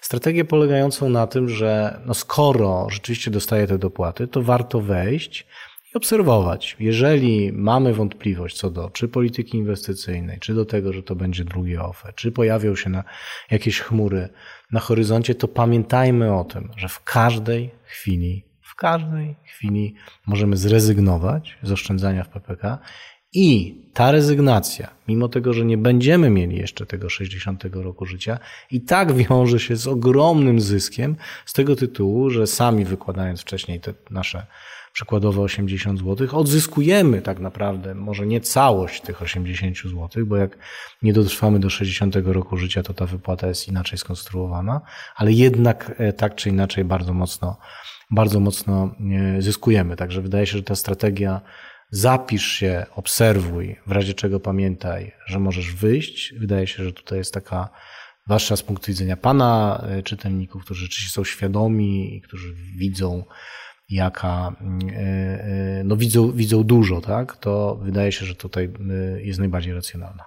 Strategię polegającą na tym, że no skoro rzeczywiście dostaje te dopłaty, to warto wejść i obserwować. Jeżeli mamy wątpliwość co do czy polityki inwestycyjnej, czy do tego, że to będzie drugi OFE, czy pojawią się na jakieś chmury na horyzoncie, to pamiętajmy o tym, że w każdej chwili każdej chwili możemy zrezygnować z oszczędzania w PPK i ta rezygnacja, mimo tego, że nie będziemy mieli jeszcze tego 60 roku życia, i tak wiąże się z ogromnym zyskiem z tego tytułu, że sami wykładając wcześniej te nasze przykładowo 80 zł, odzyskujemy tak naprawdę może nie całość tych 80 zł, bo jak nie dotrwamy do 60 roku życia, to ta wypłata jest inaczej skonstruowana, ale jednak e, tak czy inaczej bardzo mocno bardzo mocno e, zyskujemy. Także wydaje się, że ta strategia zapisz się, obserwuj, w razie czego pamiętaj, że możesz wyjść. Wydaje się, że tutaj jest taka zwłaszcza z punktu widzenia Pana e, czytelników, którzy rzeczywiście są świadomi i którzy widzą, jaka, e, no widzą, widzą dużo, tak, to wydaje się, że tutaj jest najbardziej racjonalna.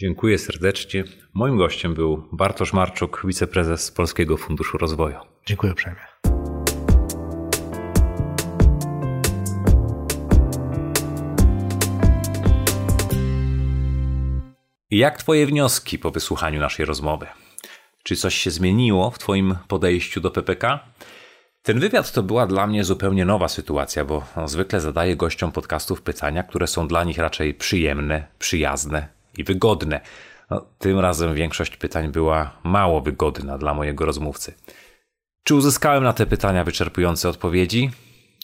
Dziękuję serdecznie. Moim gościem był Bartosz Marczuk, wiceprezes Polskiego Funduszu Rozwoju. Dziękuję uprzejmie. Jak Twoje wnioski po wysłuchaniu naszej rozmowy? Czy coś się zmieniło w Twoim podejściu do PPK? Ten wywiad to była dla mnie zupełnie nowa sytuacja, bo zwykle zadaję gościom podcastów pytania, które są dla nich raczej przyjemne, przyjazne i wygodne. No, tym razem większość pytań była mało wygodna dla mojego rozmówcy. Czy uzyskałem na te pytania wyczerpujące odpowiedzi?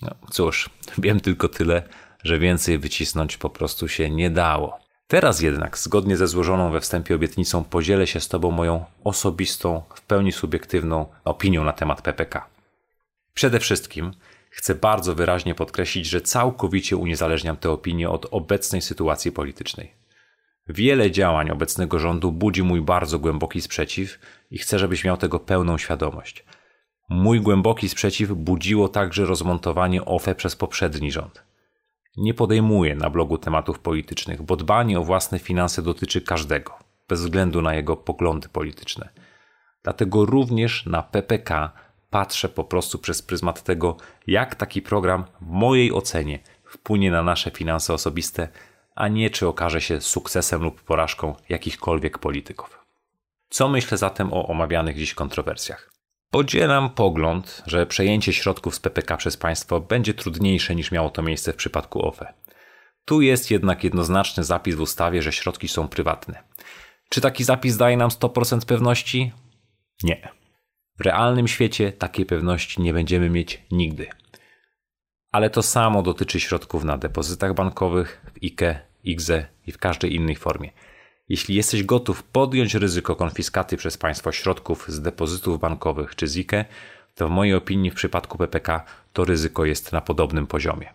No, cóż, wiem tylko tyle, że więcej wycisnąć po prostu się nie dało. Teraz jednak, zgodnie ze złożoną we wstępie obietnicą, podzielę się z Tobą moją osobistą, w pełni subiektywną opinią na temat PPK. Przede wszystkim Chcę bardzo wyraźnie podkreślić, że całkowicie uniezależniam tę opinię od obecnej sytuacji politycznej. Wiele działań obecnego rządu budzi mój bardzo głęboki sprzeciw i chcę, żebyś miał tego pełną świadomość. Mój głęboki sprzeciw budziło także rozmontowanie OFE przez poprzedni rząd. Nie podejmuję na blogu tematów politycznych, bo dbanie o własne finanse dotyczy każdego, bez względu na jego poglądy polityczne. Dlatego również na PPK patrzę po prostu przez pryzmat tego, jak taki program w mojej ocenie wpłynie na nasze finanse osobiste, a nie czy okaże się sukcesem lub porażką jakichkolwiek polityków. Co myślę zatem o omawianych dziś kontrowersjach? Podzielam pogląd, że przejęcie środków z PPK przez państwo będzie trudniejsze niż miało to miejsce w przypadku OFE. Tu jest jednak jednoznaczny zapis w ustawie, że środki są prywatne. Czy taki zapis daje nam 100% pewności? Nie. W realnym świecie takiej pewności nie będziemy mieć nigdy. Ale to samo dotyczy środków na depozytach bankowych, w IKE, IGZE i w każdej innej formie. Jeśli jesteś gotów podjąć ryzyko konfiskaty przez państwo środków z depozytów bankowych czy z IKE, to w mojej opinii w przypadku PPK to ryzyko jest na podobnym poziomie.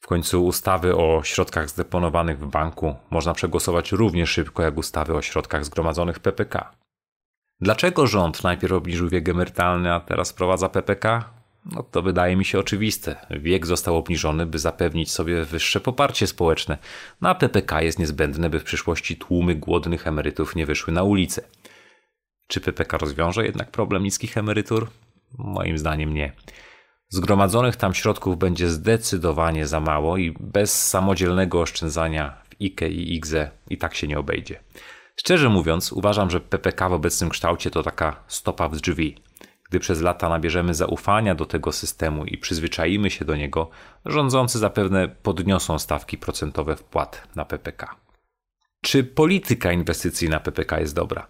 W końcu ustawy o środkach zdeponowanych w banku można przegłosować równie szybko jak ustawy o środkach zgromadzonych w PPK. Dlaczego rząd najpierw obniżył wiek emerytalny, a teraz wprowadza PPK? No to wydaje mi się oczywiste. Wiek został obniżony, by zapewnić sobie wyższe poparcie społeczne, no a PPK jest niezbędne, by w przyszłości tłumy głodnych emerytów nie wyszły na ulicę. Czy PPK rozwiąże jednak problem niskich emerytur? Moim zdaniem nie. Zgromadzonych tam środków będzie zdecydowanie za mało i bez samodzielnego oszczędzania w IKE i IGZE i tak się nie obejdzie. Szczerze mówiąc, uważam, że PPK w obecnym kształcie to taka stopa w drzwi. Gdy przez lata nabierzemy zaufania do tego systemu i przyzwyczaimy się do niego, rządzący zapewne podniosą stawki procentowe wpłat na PPK. Czy polityka inwestycyjna PPK jest dobra?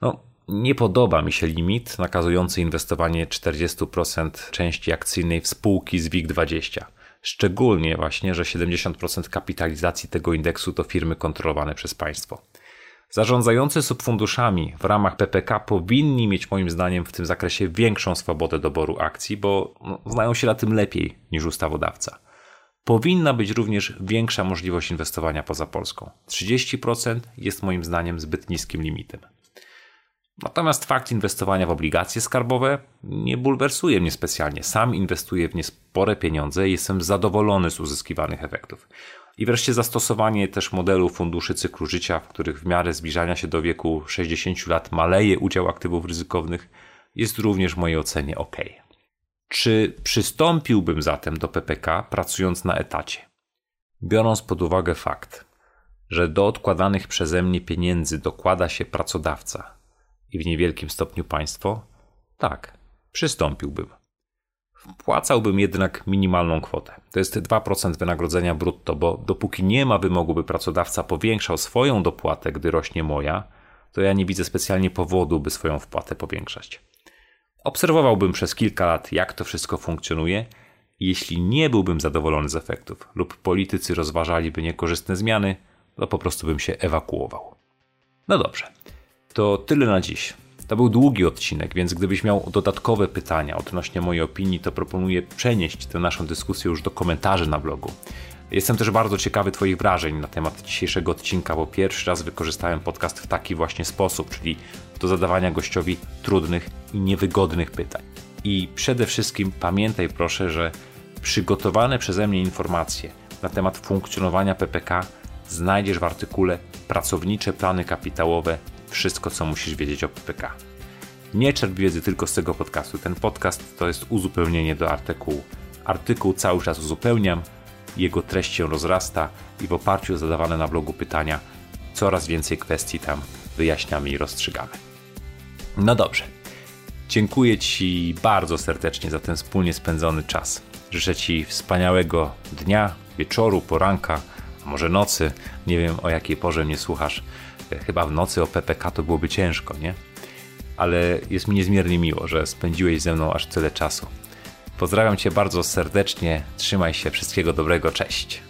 No, nie podoba mi się limit nakazujący inwestowanie 40% części akcyjnej w spółki z WIG20. Szczególnie właśnie, że 70% kapitalizacji tego indeksu to firmy kontrolowane przez państwo. Zarządzający subfunduszami w ramach PPK powinni mieć moim zdaniem w tym zakresie większą swobodę doboru akcji, bo no, znają się na tym lepiej niż ustawodawca. Powinna być również większa możliwość inwestowania poza Polską. 30% jest moim zdaniem zbyt niskim limitem. Natomiast fakt inwestowania w obligacje skarbowe nie bulwersuje mnie specjalnie. Sam inwestuję w nie spore pieniądze i jestem zadowolony z uzyskiwanych efektów. I wreszcie zastosowanie też modelu funduszy cyklu życia, w których w miarę zbliżania się do wieku 60 lat maleje udział aktywów ryzykownych, jest również w mojej ocenie ok. Czy przystąpiłbym zatem do PPK pracując na etacie? Biorąc pod uwagę fakt, że do odkładanych przeze mnie pieniędzy dokłada się pracodawca i w niewielkim stopniu państwo, tak, przystąpiłbym. Wpłacałbym jednak minimalną kwotę. To jest 2% wynagrodzenia brutto, bo dopóki nie ma wymogu, by pracodawca powiększał swoją dopłatę, gdy rośnie moja, to ja nie widzę specjalnie powodu, by swoją wpłatę powiększać. Obserwowałbym przez kilka lat, jak to wszystko funkcjonuje jeśli nie byłbym zadowolony z efektów lub politycy rozważaliby niekorzystne zmiany, to po prostu bym się ewakuował. No dobrze, to tyle na dziś. To był długi odcinek, więc gdybyś miał dodatkowe pytania odnośnie mojej opinii, to proponuję przenieść tę naszą dyskusję już do komentarzy na blogu. Jestem też bardzo ciekawy Twoich wrażeń na temat dzisiejszego odcinka, bo pierwszy raz wykorzystałem podcast w taki właśnie sposób, czyli do zadawania gościowi trudnych i niewygodnych pytań. I przede wszystkim pamiętaj proszę, że przygotowane przeze mnie informacje na temat funkcjonowania PPK znajdziesz w artykule Pracownicze plany kapitałowe wszystko, co musisz wiedzieć o PPK. Nie czerp wiedzy tylko z tego podcastu. Ten podcast to jest uzupełnienie do artykułu. Artykuł cały czas uzupełniam, jego treść się rozrasta i w oparciu o zadawane na blogu pytania coraz więcej kwestii tam wyjaśniamy i rozstrzygamy. No dobrze. Dziękuję Ci bardzo serdecznie za ten wspólnie spędzony czas. Życzę Ci wspaniałego dnia, wieczoru, poranka, a może nocy. Nie wiem o jakiej porze mnie słuchasz chyba w nocy o PPK to byłoby ciężko, nie? Ale jest mi niezmiernie miło, że spędziłeś ze mną aż tyle czasu. Pozdrawiam Cię bardzo serdecznie, trzymaj się, wszystkiego dobrego, cześć.